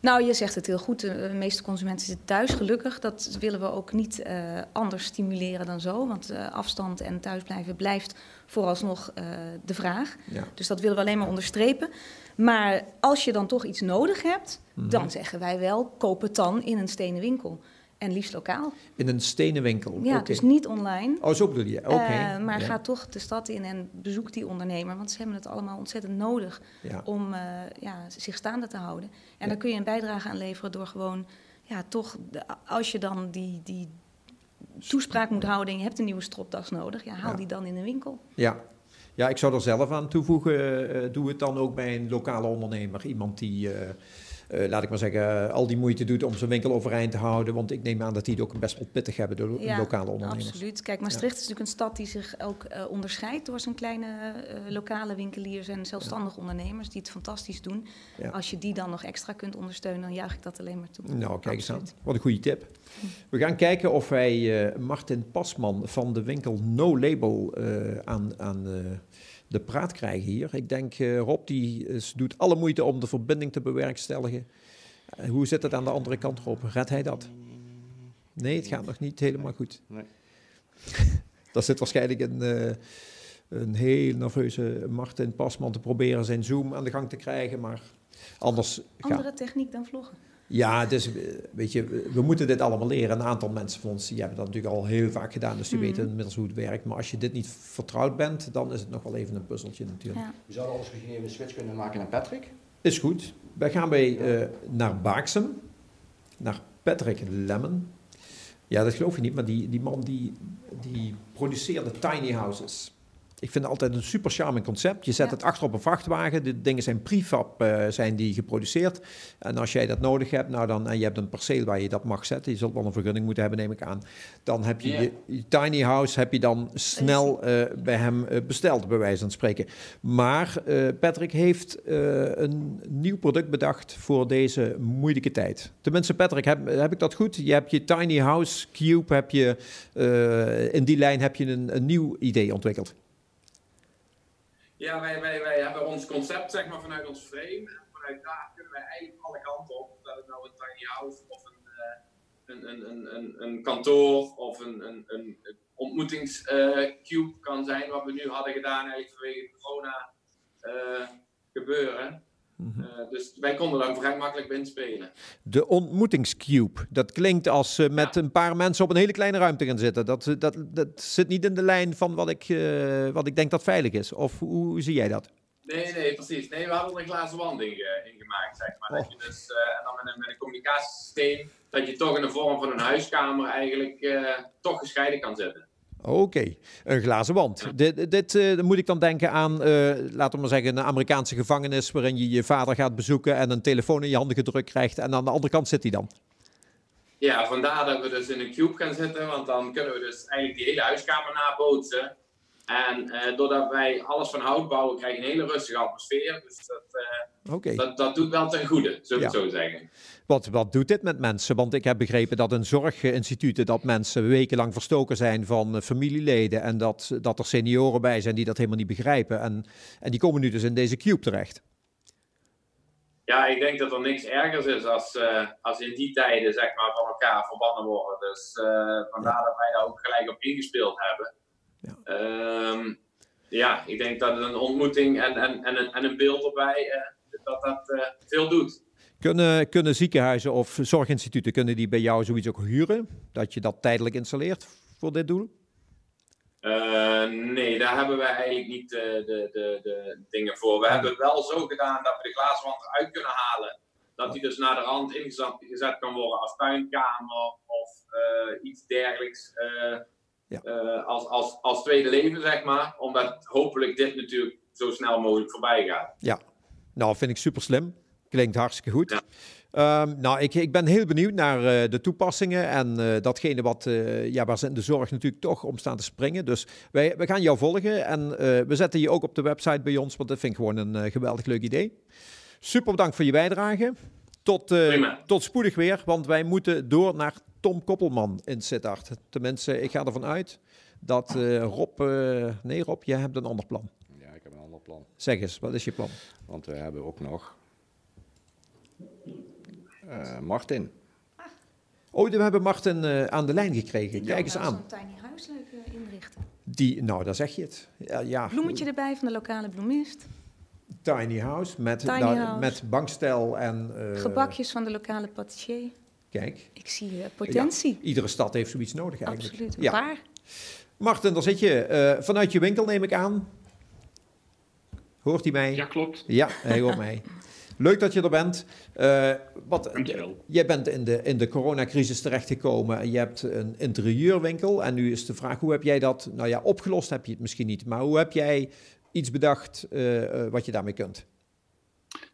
Nou, je zegt het heel goed. De meeste consumenten zitten thuis, gelukkig. Dat willen we ook niet eh, anders stimuleren dan zo. Want eh, afstand en thuisblijven blijft vooralsnog eh, de vraag. Ja. Dus dat willen we alleen maar onderstrepen. Maar als je dan toch iets nodig hebt, Mhm. dan zeggen wij wel: koop het dan in een stenen winkel. En liefst lokaal. In een stenen winkel? Ja, dus niet online. Oh, zo bedoel je? Oké. Eh, maar ja. ga toch de stad in en bezoek die ondernemer. Want ze hebben het allemaal ontzettend nodig Ja. om eh, ja, zich staande te houden. En Ja. daar kun je een bijdrage aan leveren door gewoon, ja, toch, de- als je dan die, die toespraak moet houden en je hebt een nieuwe stropdas nodig, ja, haal die dan in een winkel. Ja. ja, ik zou er zelf aan toevoegen. eh, doe het dan ook bij een lokale ondernemer. Iemand die, eh, laat ik maar zeggen, al die moeite doet om zijn winkel overeind te houden. Want ik neem aan dat die het ook best wel pittig hebben, de lo- Ja, lokale ondernemers. Absoluut. Kijk, Maastricht is natuurlijk een stad die zich ook eh, onderscheidt door zijn kleine eh, lokale winkeliers en zelfstandige ondernemers die het fantastisch doen. Als je die dan nog extra kunt ondersteunen, dan juich ik dat alleen maar toe. Nou, kijk eens aan. Wat een goede tip. We gaan kijken of wij Martin Pasman van de winkel No Label aan, aan de praat krijgen hier. Ik denk, eh, Rob die is, doet alle moeite om de verbinding te bewerkstelligen. Eh, hoe zit het aan de andere kant, Rob? Redt hij dat? Nee, het gaat nog niet helemaal goed. Nee. Daar zit waarschijnlijk een, eh, een heel nerveuze Martin Pasman te proberen zijn Zoom aan de gang te krijgen, maar anders gaat... Andere techniek dan vloggen. Ja, dus weet je, we- moeten dit allemaal leren. Een aantal mensen van ons die hebben dat natuurlijk al heel vaak gedaan, dus die Mhm. weten inmiddels hoe het werkt. Maar als je dit niet vertrouwd bent, dan is het nog wel even een puzzeltje natuurlijk. Ja. We zouden alles gegeven een switch kunnen maken naar Patrick. Is goed. Wij gaan bij, eh, naar Baaksem, naar Patrick Lemon. Ja, dat geloof je niet, maar die, die man die, die produceerde tiny houses. Ik vind het altijd een super charming concept. Je zet Ja. het achter op een vrachtwagen. De dingen zijn prefab eh, zijn die geproduceerd. En als jij dat nodig hebt, nou dan, en je hebt een perceel waar je dat mag zetten. Je zult wel een vergunning moeten hebben, neem ik aan. Dan heb je je, je tiny house heb je dan snel eh, bij hem eh, besteld, bij wijze van spreken. Maar eh, Patrick heeft eh, een nieuw product bedacht voor deze moeilijke tijd. Tenminste, Patrick, heb, heb ik dat goed? Je hebt je tiny house cube, heb je, eh, in die lijn heb je een, een nieuw idee ontwikkeld. Ja, wij, wij, wij hebben ons concept zeg maar, vanuit ons frame. En vanuit daar kunnen wij eigenlijk alle kanten op. Dat het nou een tiny house of een, eh, een, een, een, een, een kantoor of een, een, een, ontmoetingscube kan zijn. Wat we nu hadden gedaan eigenlijk vanwege corona gebeuren. Eh, dus wij konden daar vrij makkelijk binnen spelen. De ontmoetingscube. Dat klinkt als eh, met een paar mensen op een hele kleine ruimte gaan zitten. Dat, eh, dat, dat zit niet in de lijn van wat ik, wat ik denk dat veilig is. Of hoe, hoe zie jij dat? Nee, nee, precies. Nee, we hadden er een glazen wand in, ge- in gemaakt, zeg maar. Dat je dus, en dan met een, met een communicatiesysteem, dat je toch in de vorm van een huiskamer eigenlijk toch gescheiden kan zitten. Oké, een glazen wand. Dit, dit eh, moet ik dan denken aan, eh, laten we maar zeggen, een Amerikaanse gevangenis waarin je je vader gaat bezoeken en een telefoon in je handen gedrukt krijgt en aan de andere kant zit hij dan. Ja, vandaar dat we dus in een cube gaan zitten, want dan kunnen we dus eigenlijk die hele huiskamer nabootsen. En eh, doordat wij alles van hout bouwen, krijg je een hele rustige atmosfeer. Dus dat, Oké. dat, dat doet wel ten goede, zullen we Ja. het zo zeggen. Wat, wat doet dit met mensen? Want ik heb begrepen dat in zorginstituten dat mensen wekenlang verstoken zijn van eh, familieleden en dat, dat er senioren bij zijn die dat helemaal niet begrijpen. En, en die komen nu dus in deze cube terecht. Ja, ik denk dat er niks ergers is als, eh, als in die tijden zeg maar, van elkaar verbannen worden. Dus eh, vandaar dat wij daar ook gelijk op ingespeeld hebben. Ja. Ehm, ja, ik denk dat een ontmoeting en, en, en, een, en een beeld erbij, dat dat veel doet. Kunnen, kunnen ziekenhuizen of zorginstituten kunnen die bij jou zoiets ook huren? Dat je dat tijdelijk installeert voor dit doel? Eh, nee, daar hebben we eigenlijk niet eh, de, de, de dingen voor. We hebben het wel zo gedaan dat we de glaaswand eruit kunnen halen. Dat die dus naar de rand ingezet gezet kan worden als tuinkamer of eh, iets dergelijks. Ja. als, als, als tweede leven, zeg maar. Omdat hopelijk dit natuurlijk zo snel mogelijk voorbij gaat. Ja, nou vind ik super slim. Klinkt hartstikke goed. Ja. Ehm, nou, ik, ik ben heel benieuwd naar eh, de toepassingen en eh, datgene wat, eh, ja, waar ze in de zorg natuurlijk toch om staan te springen. Dus wij, wij gaan jou volgen en eh, we zetten je ook op de website bij ons, want dat vind ik gewoon een eh, geweldig leuk idee. Super bedankt voor je bijdrage. Tot, eh, tot spoedig weer, want wij moeten door naar Tom Koppelman in Sittard. Tenminste, ik ga ervan uit dat eh, Rob... eh, nee, Rob, jij hebt een ander plan. Ja, ik heb een ander plan. Zeg eens, wat is je plan? Want we hebben ook nog eh, Martin. Oh, we hebben Martin eh, aan de lijn gekregen. Kijk eens aan. Zo'n tiny huis leuk eh, inrichten. Die, nou, daar zeg je het. Ja, ja. Bloemetje erbij van de lokale bloemist. Tiny house met, Tiny nou, house. met bankstel en... eh, Gebakjes van de lokale patissier. Kijk, Ik zie potentie. Ja, iedere stad heeft zoiets nodig eigenlijk. Absoluut. Een Ja. paar. Martin, daar zit je. eh, vanuit je winkel neem ik aan. Hoort hij mij? Ja, klopt. Ja, hij hoort mij. Leuk dat je er bent. Eh, wat, jij bent in de, in de coronacrisis terechtgekomen en je hebt een interieurwinkel. En nu is de vraag, hoe heb jij dat, nou ja, opgelost heb je het misschien niet, maar hoe heb jij iets bedacht eh, eh, wat je daarmee kunt?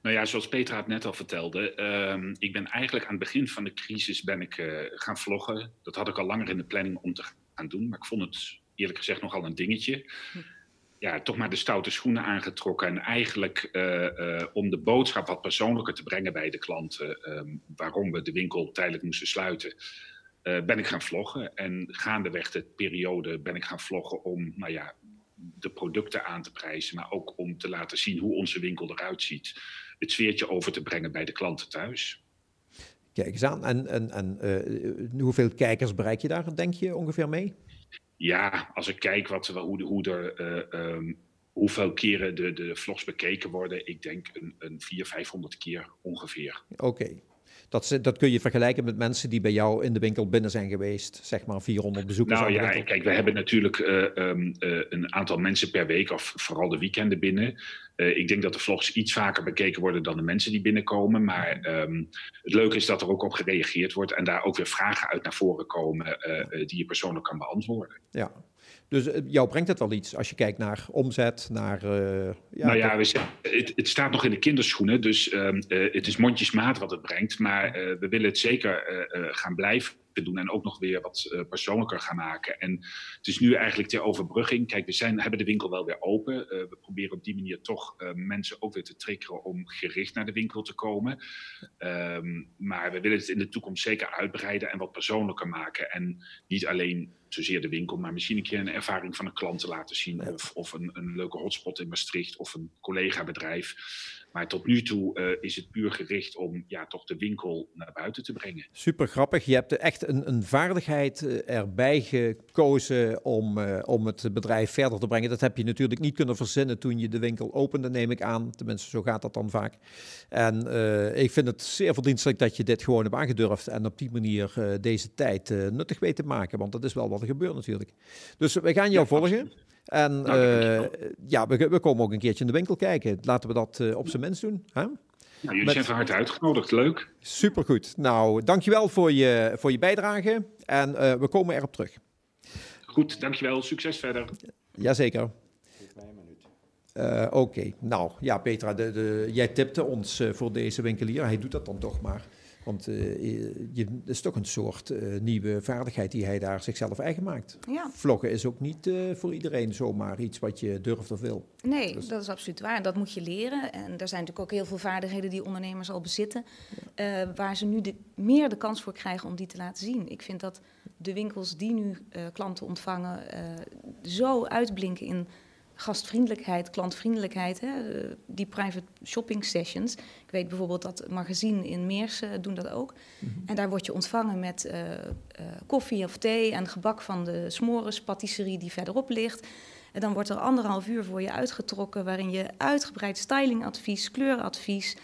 Nou ja, zoals Petra het net al vertelde, ehm, ik ben eigenlijk aan het begin van de crisis ben ik eh, gaan vloggen. Dat had ik al langer in de planning om te gaan doen, maar ik vond het eerlijk gezegd nogal een dingetje. Ja, toch maar de stoute schoenen aangetrokken en eigenlijk eh, eh, om de boodschap wat persoonlijker te brengen bij de klanten, ehm, waarom we de winkel tijdelijk moesten sluiten, eh, ben ik gaan vloggen. En gaandeweg de periode ben ik gaan vloggen om, nou ja, de producten aan te prijzen, maar ook om te laten zien hoe onze winkel eruit ziet. Het sfeertje over te brengen bij de klanten thuis. Kijk eens aan. En, en, en hoeveel kijkers bereik je daar, denk je, ongeveer mee? Ja, als ik kijk wat, hoe, hoe er, uh, um, hoeveel keren de, de vlogs bekeken worden, ik denk een, een 400, 500 keer ongeveer. Oké. Dat, dat, kun je vergelijken met mensen die bij jou in de winkel binnen zijn geweest, zeg maar 400 bezoekers. Nou ja, kijk, we hebben natuurlijk uh, um, uh, een aantal mensen per week, of vooral de weekenden binnen. Uh, ik denk dat de vlogs iets vaker bekeken worden dan de mensen die binnenkomen. Maar um, het leuke is dat er ook op gereageerd wordt en daar ook weer vragen uit naar voren komen die je persoonlijk kan beantwoorden. Ja, dus jou brengt het wel iets als je kijkt naar omzet, naar... Uh, ja, nou ja, we, het, het, staat nog in de kinderschoenen, dus um, uh, het is mondjesmaat wat het brengt. Maar uh, we willen het zeker gaan blijven doen en ook nog weer wat persoonlijker gaan maken. En het is nu eigenlijk ter overbrugging. Kijk, we zijn, hebben de winkel wel weer open. we proberen op die manier toch mensen ook weer te triggeren om gericht naar de winkel te komen. Um, maar we willen het in de toekomst zeker uitbreiden en wat persoonlijker maken. En niet alleen zozeer de winkel, maar misschien een keer een ervaring van een klant te laten zien. Of, of een, een, leuke hotspot in Maastricht of een collega-bedrijf. Maar tot nu toe uh, is het puur gericht om ja, toch de winkel naar buiten te brengen. Super grappig. Je hebt echt een, een vaardigheid uh, erbij gekozen om, uh, om het bedrijf verder te brengen. Dat heb je natuurlijk niet kunnen verzinnen toen je de winkel opende, neem ik aan. Tenminste, zo gaat dat dan vaak. En ik vind het zeer verdienstelijk dat je dit gewoon hebt aangedurfd en op die manier deze tijd nuttig weet te maken. Want dat is wel wat er gebeurt natuurlijk. Dus we gaan jou ja, volgen. En nou, uh, ja, we, we, komen ook een keertje in de winkel kijken. Laten we dat uh, op zijn minst doen. Hè? Nou, jullie Met... zijn van harte uitgenodigd. Leuk. Supergoed. Nou, dankjewel voor je, voor je bijdrage. En uh, we komen erop terug. Goed, dankjewel. Succes verder. Jazeker. Oké, okay. nou ja, Petra, de, de, jij tipte ons voor deze winkelier. Hij doet dat dan toch maar. Want uh, je, het is toch een soort uh, nieuwe vaardigheid die hij daar zichzelf eigen maakt. Ja. Vloggen is ook niet uh, voor iedereen zomaar iets wat je durft of wil. Nee, dus. dat is absoluut waar. Dat moet je leren. En er zijn natuurlijk ook heel veel vaardigheden die ondernemers al bezitten. Ja. waar ze nu de, meer de kans voor krijgen om die te laten zien. Ik vind dat de winkels die nu klanten ontvangen zo uitblinken in gastvriendelijkheid, klantvriendelijkheid, hè, die private shopping sessions. Ik weet bijvoorbeeld dat magazine in Meersen doen dat ook. Mm -hmm. En daar word je ontvangen met uh, uh, koffie of thee en gebak van de Smores patisserie die verderop ligt. En dan wordt er anderhalf uur voor je uitgetrokken waarin je uitgebreid stylingadvies, kleuradvies,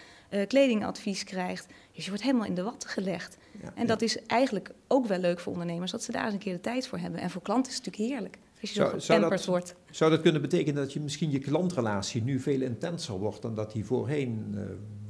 kledingadvies krijgt. Dus je wordt helemaal in de watten gelegd. Ja, en dat ja. is eigenlijk ook wel leuk voor ondernemers, dat ze daar eens een keer de tijd voor hebben. En voor klanten is het natuurlijk heerlijk. Als je zo gepamperd wordt. Zou dat kunnen betekenen dat je misschien je klantrelatie nu veel intenser wordt dan dat die voorheen uh,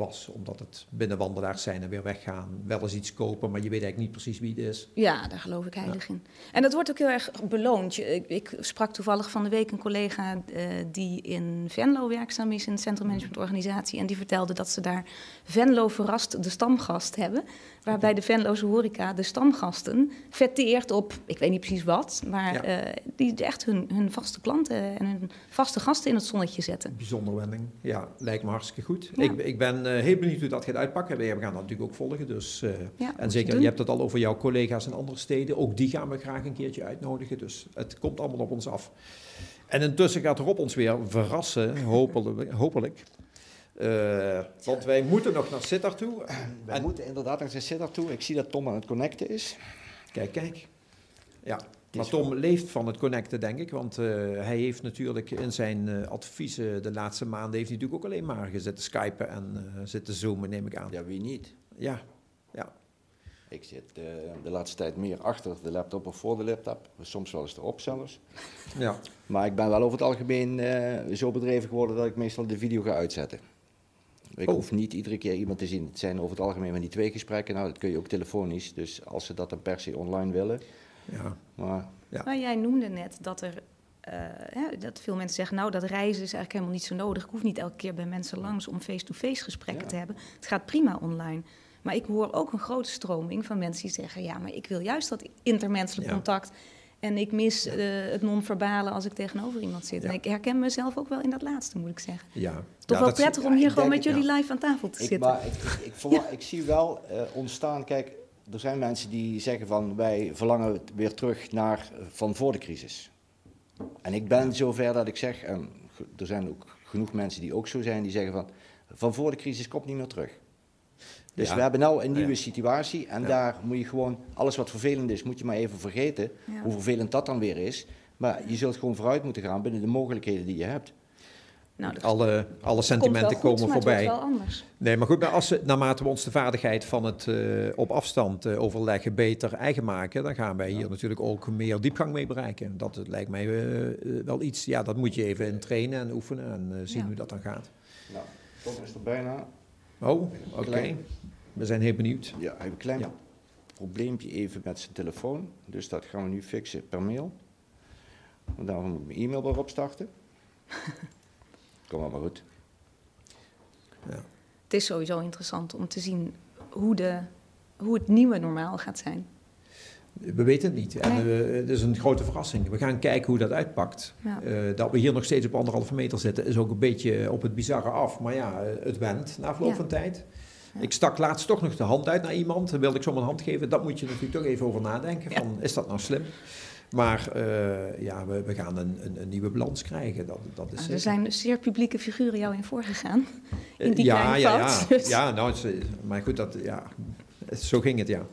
was? Omdat het binnenwandelaars zijn en weer weggaan, wel eens iets kopen, maar je weet eigenlijk niet precies wie het is. Ja, daar geloof ik heilig ja. in. En dat wordt ook heel erg beloond. Ik, ik sprak toevallig van de week een collega uh, die in Venlo werkzaam is, in een centrummanagementorganisatie. En die vertelde dat ze daar Venlo verrast de stamgast hebben. Waarbij de Venloze horeca de stamgasten vetteert op, ik weet niet precies wat, maar ja. uh, die echt hun, hun vaste klanten en hun vaste gasten in het zonnetje zetten. Bijzonder wending. Ja, lijkt me hartstikke goed. Ja. Ik, ik, ben heel benieuwd hoe dat gaat uitpakken. We gaan dat natuurlijk ook volgen. Dus, uh, ja, en zeker, je hebt het al over jouw collega's in andere steden. Ook die gaan we graag een keertje uitnodigen. Dus het komt allemaal op ons af. En intussen gaat Rob ons weer verrassen, hopelijk. hopelijk. Uh, want wij moeten nog naar Sittard toe. Wij en... moeten inderdaad naar Sittard toe. Ik zie dat Tom aan het connecten is. Kijk, kijk. Ja, maar Tom leeft van het connecten, denk ik. Want uh, hij heeft natuurlijk in zijn uh, adviezen de laatste maanden... heeft hij natuurlijk ook alleen maar gezeten skypen en uh, zitten zoomen, neem ik aan. Ja, wie niet? Ja, ja. Ik zit de laatste tijd meer achter de laptop of voor de laptop. Soms wel eens erop zelfs. Ja. Maar ik ben wel over het algemeen zo bedreven geworden... dat ik meestal de video ga uitzetten. Ik oh. hoef niet iedere keer iemand te zien. Het zijn over het algemeen van die twee gesprekken. Nou, dat kun je ook telefonisch. Dus als ze dat dan per se online willen. Ja. Maar, ja. Maar jij noemde net dat er. Uh, hè, dat veel mensen zeggen, nou dat reizen is eigenlijk helemaal niet zo nodig. Ik hoef niet elke keer bij mensen langs om face-to-face gesprekken ja. te hebben. Het gaat prima online. Maar ik hoor ook een grote stroming van mensen die zeggen, ja, maar ik wil juist dat intermenselijk ja. contact. En ik mis uh, het non-verbale als ik tegenover iemand zit. Ja. En ik herken mezelf ook wel in dat laatste, moet ik zeggen. Ja. Toch ja, wel prettig om hier gewoon met jullie live aan tafel te ik, zitten. Maar ik, ik, ik, ik zie wel uh, ontstaan, kijk, er zijn mensen die zeggen van wij verlangen weer terug naar van voor de crisis. En ik ben zover dat ik zeg, en er zijn ook genoeg mensen die ook zo zijn, die zeggen van, van voor de crisis komt niet meer terug. Dus Ja. we hebben nou een nieuwe Ja. situatie en Ja. daar moet je gewoon, alles wat vervelend is, moet je maar even vergeten, Ja. hoe vervelend dat dan weer is. Maar je zult gewoon vooruit moeten gaan binnen de mogelijkheden die je hebt. Nou, dat Alle, alle komt wel sentimenten goed, komen maar het voorbij. wordt wel anders. Nee, maar goed, maar als we naarmate we ons de vaardigheid van het eh, op afstand eh, overleggen beter eigen maken, dan gaan wij hier natuurlijk ook meer diepgang mee bereiken. Dat lijkt mij eh, wel iets, ja, dat moet je even in trainen en oefenen en zien Ja. hoe dat dan gaat. Nou, Tom is er bijna. Oh, oké. We zijn heel benieuwd. Ja, hij heeft een klein Ja. probleempje even met zijn telefoon. Dus dat gaan we nu fixen per mail. Daarom moet ik mijn e-mail weer opstarten. Kom maar, maar goed. Het is sowieso interessant om te zien hoe, de, hoe het nieuwe normaal gaat zijn. We weten het niet. En eh, het is een grote verrassing. We gaan kijken hoe dat uitpakt. Ja. Eh, dat we hier nog steeds op anderhalve meter zitten, is ook een beetje op het bizarre af. Maar ja, eh, het went na verloop Ja. van tijd. Ja. Ik stak laatst toch nog de hand uit naar iemand. Dan wilde ik zo mijn hand geven. Dat moet je natuurlijk toch even over nadenken. Van, Is dat nou slim? Maar eh, ja, we, we gaan een, een, een nieuwe balans krijgen. Dat, dat is Nou, er zijn zeer publieke figuren jou in voorgegaan. Eh, in die ja, ja, ja. dus- ja, nou, maar goed, dat, ja, zo ging het, ja.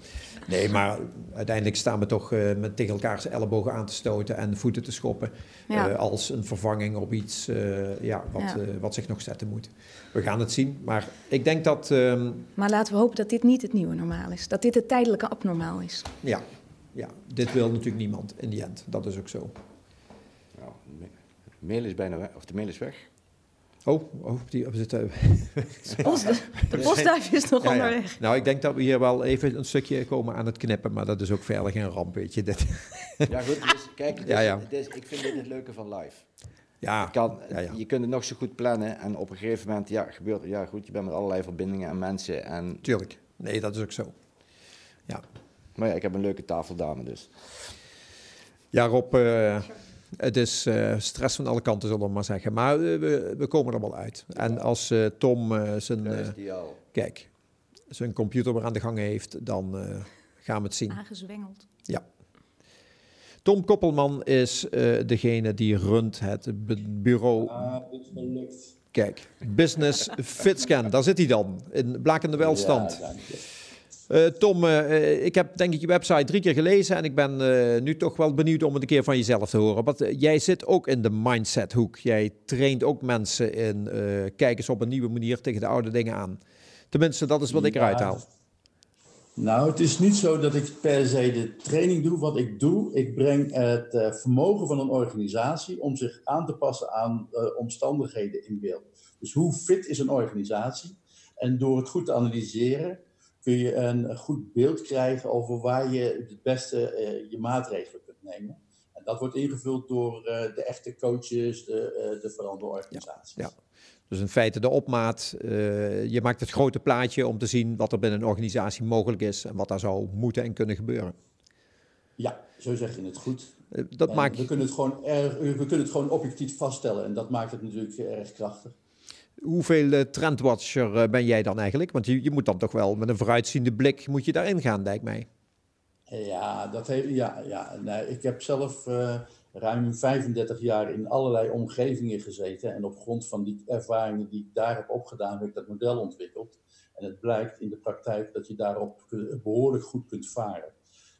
Nee, maar uiteindelijk staan we toch eh, met tegen elkaars ellebogen aan te stoten en voeten te schoppen. Ja. eh, als een vervanging op iets eh, ja, wat, Ja. eh, wat zich nog zetten moet. We gaan het zien. Maar ik denk dat, ehm, Maar laten we hopen dat dit niet het nieuwe normaal is. Dat dit het tijdelijke abnormaal is. ja, ja, dit wil natuurlijk niemand in die end. Dat is ook zo. Nou, de ma- de mail is bijna weg, of de mail is weg. Oh, oh die, we zitten... De, post, de, de postduif is nog Ja, ja. onderweg. Nou, ik denk dat we hier wel even een stukje komen aan het knippen, maar dat is ook verder geen ramp, weet je. Dit. Ja, goed. Dus, kijk, Ja, ik vind dit het leuke van live. Ja, kan, ja, ja. Je kunt het nog zo goed plannen en op een gegeven moment, ja, gebeurt, ja goed, je bent met allerlei verbindingen en mensen. En, tuurlijk. Nee, dat is ook zo. Ja. Maar ja, ik heb een leuke tafeldame dus. Ja, Rob, eh, het is eh, stress van alle kanten, zullen we maar zeggen. Maar eh, we, we komen er wel uit. En als eh, Tom eh, zijn, eh, kijk, zijn computer weer aan de gang heeft, dan eh, gaan we het zien. Aangezwengeld. Tom Koppelman is eh, degene die runt het bu- bureau. Ah. Kijk, Business Fitscan, daar zit hij dan, in blakende welstand. Ja, Eh, Tom, eh, ik heb denk ik je website drie keer gelezen en ik ben eh, nu toch wel benieuwd om het een keer van jezelf te horen. Want jij zit ook in de mindset-hoek. Jij traint ook mensen in eh kijk eens op een nieuwe manier tegen de oude dingen aan. Tenminste, dat is wat ik eruit haal. Nou, het is niet zo dat ik per se de training doe. Wat ik doe, ik breng het vermogen van een organisatie om zich aan te passen aan omstandigheden in beeld. Dus hoe fit is een organisatie? En door het goed te analyseren kun je een goed beeld krijgen over waar je het beste eh, je maatregelen kunt nemen. En dat wordt ingevuld door eh, de echte coaches, de, eh de veranderde organisaties. ja. Dus in feite de opmaat. je maakt het grote plaatje om te zien wat er binnen een organisatie mogelijk is en wat daar zou moeten en kunnen gebeuren. Ja, zo zeg je het goed. Dat maakt we, kunnen het gewoon erg, we kunnen het gewoon objectief vaststellen en dat maakt het natuurlijk erg krachtig. Hoeveel eh, trendwatcher eh, ben jij dan eigenlijk? Want je, je moet dan toch wel met een vooruitziende blik moet je daarin gaan, lijkt mij. Ja, dat ja, ja nee, ik heb zelf eh, ruim 35 jaar in allerlei omgevingen gezeten. En op grond van die ervaringen die ik daar heb opgedaan, heb ik dat model ontwikkeld. En het blijkt in de praktijk dat je daarop behoorlijk goed kunt varen.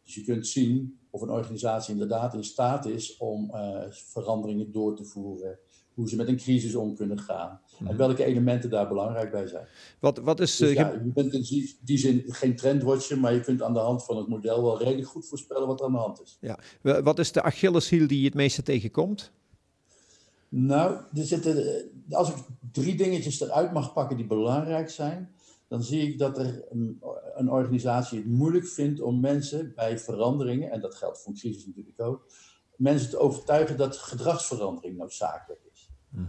Dus je kunt zien of een organisatie inderdaad in staat is om veranderingen door te voeren. Hoe ze met een crisis om kunnen gaan. En welke elementen daar belangrijk bij zijn. Wat, wat is... Dus eh, ja, je bent in die- zin geen trendwatcher, maar je kunt aan de hand van het model wel redelijk goed voorspellen wat er aan de hand is. Ja. Wa- Wat is de Achilleshiel die je het meeste tegenkomt? Nou, er zitten, eh, als ik drie dingetjes eruit mag pakken die belangrijk zijn, dan zie ik dat er een, een organisatie het moeilijk vindt om mensen bij veranderingen, en dat geldt voor een crisis natuurlijk ook, mensen te overtuigen dat gedragsverandering noodzakelijk is.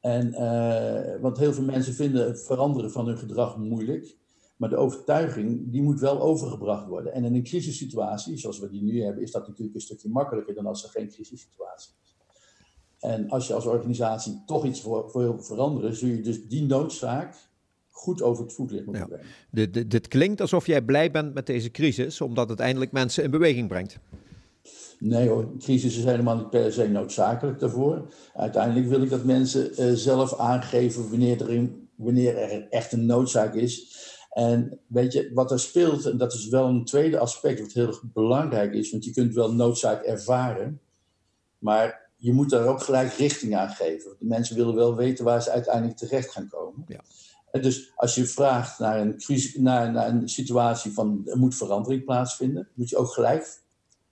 En, eh, want heel veel mensen vinden het veranderen van hun gedrag moeilijk. Maar de overtuiging, die moet wel overgebracht worden. En in een crisissituatie, zoals we die nu hebben, is dat natuurlijk een stukje makkelijker dan als er geen crisissituatie is. En als je als organisatie toch iets voor, voor wil veranderen, zul je dus die noodzaak goed over het voetlicht moeten Ja. brengen. Dit, dit, dit klinkt alsof jij blij bent met deze crisis, omdat het eindelijk mensen in beweging brengt. Nee hoor, crisis is helemaal niet per se noodzakelijk daarvoor. Uiteindelijk wil ik dat mensen uh, zelf aangeven wanneer er, in, wanneer er echt een noodzaak is. En weet je, wat er speelt, en dat is wel een tweede aspect wat heel belangrijk is, want je kunt wel noodzaak ervaren, maar je moet daar ook gelijk richting aan geven. De mensen willen wel weten waar ze uiteindelijk terecht gaan komen. Ja. En dus als je vraagt naar een, naar, naar een situatie van er moet verandering plaatsvinden, moet je ook gelijk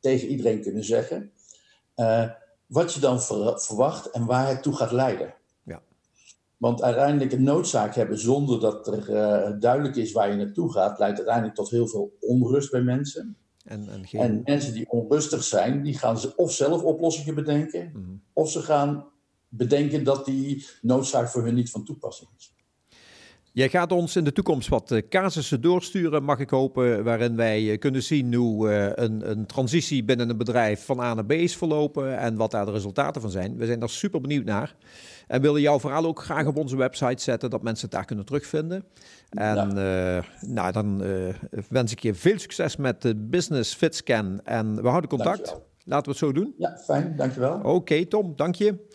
tegen iedereen kunnen zeggen uh, wat je dan ver, verwacht en waar het toe gaat leiden. Ja. Want uiteindelijk een noodzaak hebben zonder dat er uh, duidelijk is waar je naartoe gaat, leidt uiteindelijk tot heel veel onrust bij mensen. En, en, geen... en mensen die onrustig zijn, die gaan ze of zelf oplossingen bedenken, Mhm. of ze gaan bedenken dat die noodzaak voor hun niet van toepassing is. Jij gaat ons in de toekomst wat uh, casussen doorsturen, mag ik hopen, waarin wij uh, kunnen zien hoe uh, een, een, transitie binnen een bedrijf van A naar B is verlopen en wat daar de resultaten van zijn. We zijn daar super benieuwd naar. En willen jouw verhaal ook graag op onze website zetten, dat mensen het daar kunnen terugvinden. En ja. nou, dan wens ik je veel succes met de Business Fitscan en we houden contact. Dankjewel. Laten we het zo doen. Ja, fijn, dankjewel. Oké, okay, Tom, dank je.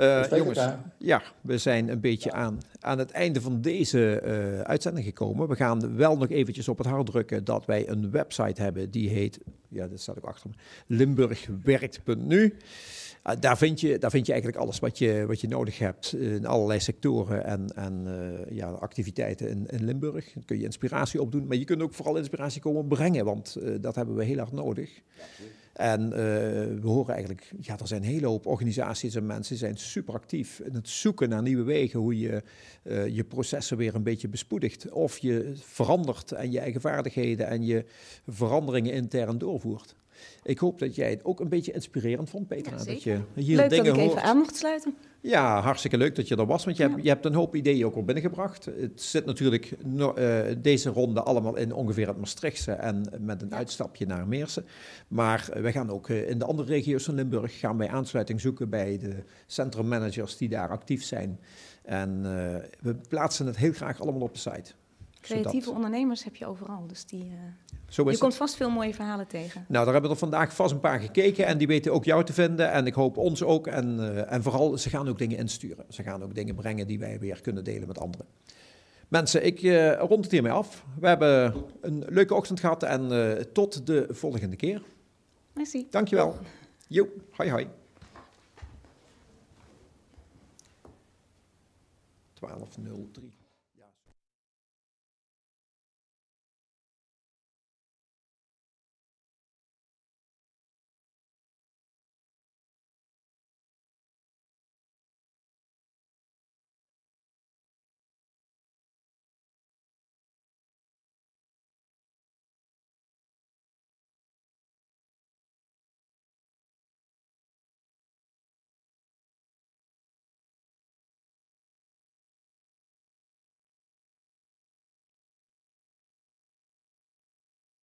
Uh, jongens, elkaar. ja, we zijn een beetje aan, aan het einde van deze uh, uitzending gekomen. We gaan wel nog eventjes op het hart drukken dat wij een website hebben die heet, ja, dat staat ook achter me, limburgwerkt.nu. Uh, daar, vind je, daar vind je eigenlijk alles wat je, wat je nodig hebt in allerlei sectoren en, en ja, activiteiten in, in Limburg. Daar kun je inspiratie opdoen, maar je kunt ook vooral inspiratie komen brengen, want dat hebben we heel erg nodig. En uh, we horen eigenlijk, ja, er zijn een hele hoop organisaties en mensen zijn super actief in het zoeken naar nieuwe wegen, hoe je uh, je processen weer een beetje bespoedigt. Of je verandert en je eigen vaardigheden en je veranderingen intern doorvoert. Ik hoop dat jij het ook een beetje inspirerend vond, Petra. Ja, dat je hier leuk dingen dat ik hoort. even aan mocht sluiten. Ja, hartstikke leuk dat je er was, want je, ja. hebt, je hebt een hoop ideeën ook al binnengebracht. Het zit natuurlijk no, uh, deze ronde allemaal in ongeveer het Maastrichtse en met een ja. uitstapje naar Meersen. Maar uh, we gaan ook uh, in de andere regio's van Limburg gaan wij aansluiting zoeken bij de centrummanagers die daar actief zijn. En we plaatsen het heel graag allemaal op de site. Creatieve zodat... ondernemers heb je overal, dus die... Zo je het. komt vast veel mooie verhalen tegen. Nou, daar hebben we er vandaag vast een paar gekeken en die weten ook jou te vinden. En ik hoop ons ook. En, uh, en vooral, ze gaan ook dingen insturen. Ze gaan ook dingen brengen die wij weer kunnen delen met anderen. Mensen, ik uh, rond het hiermee af. We hebben een leuke ochtend gehad en uh, tot de volgende keer. Merci. Dankjewel. Jo, hoi hoi. 12.03.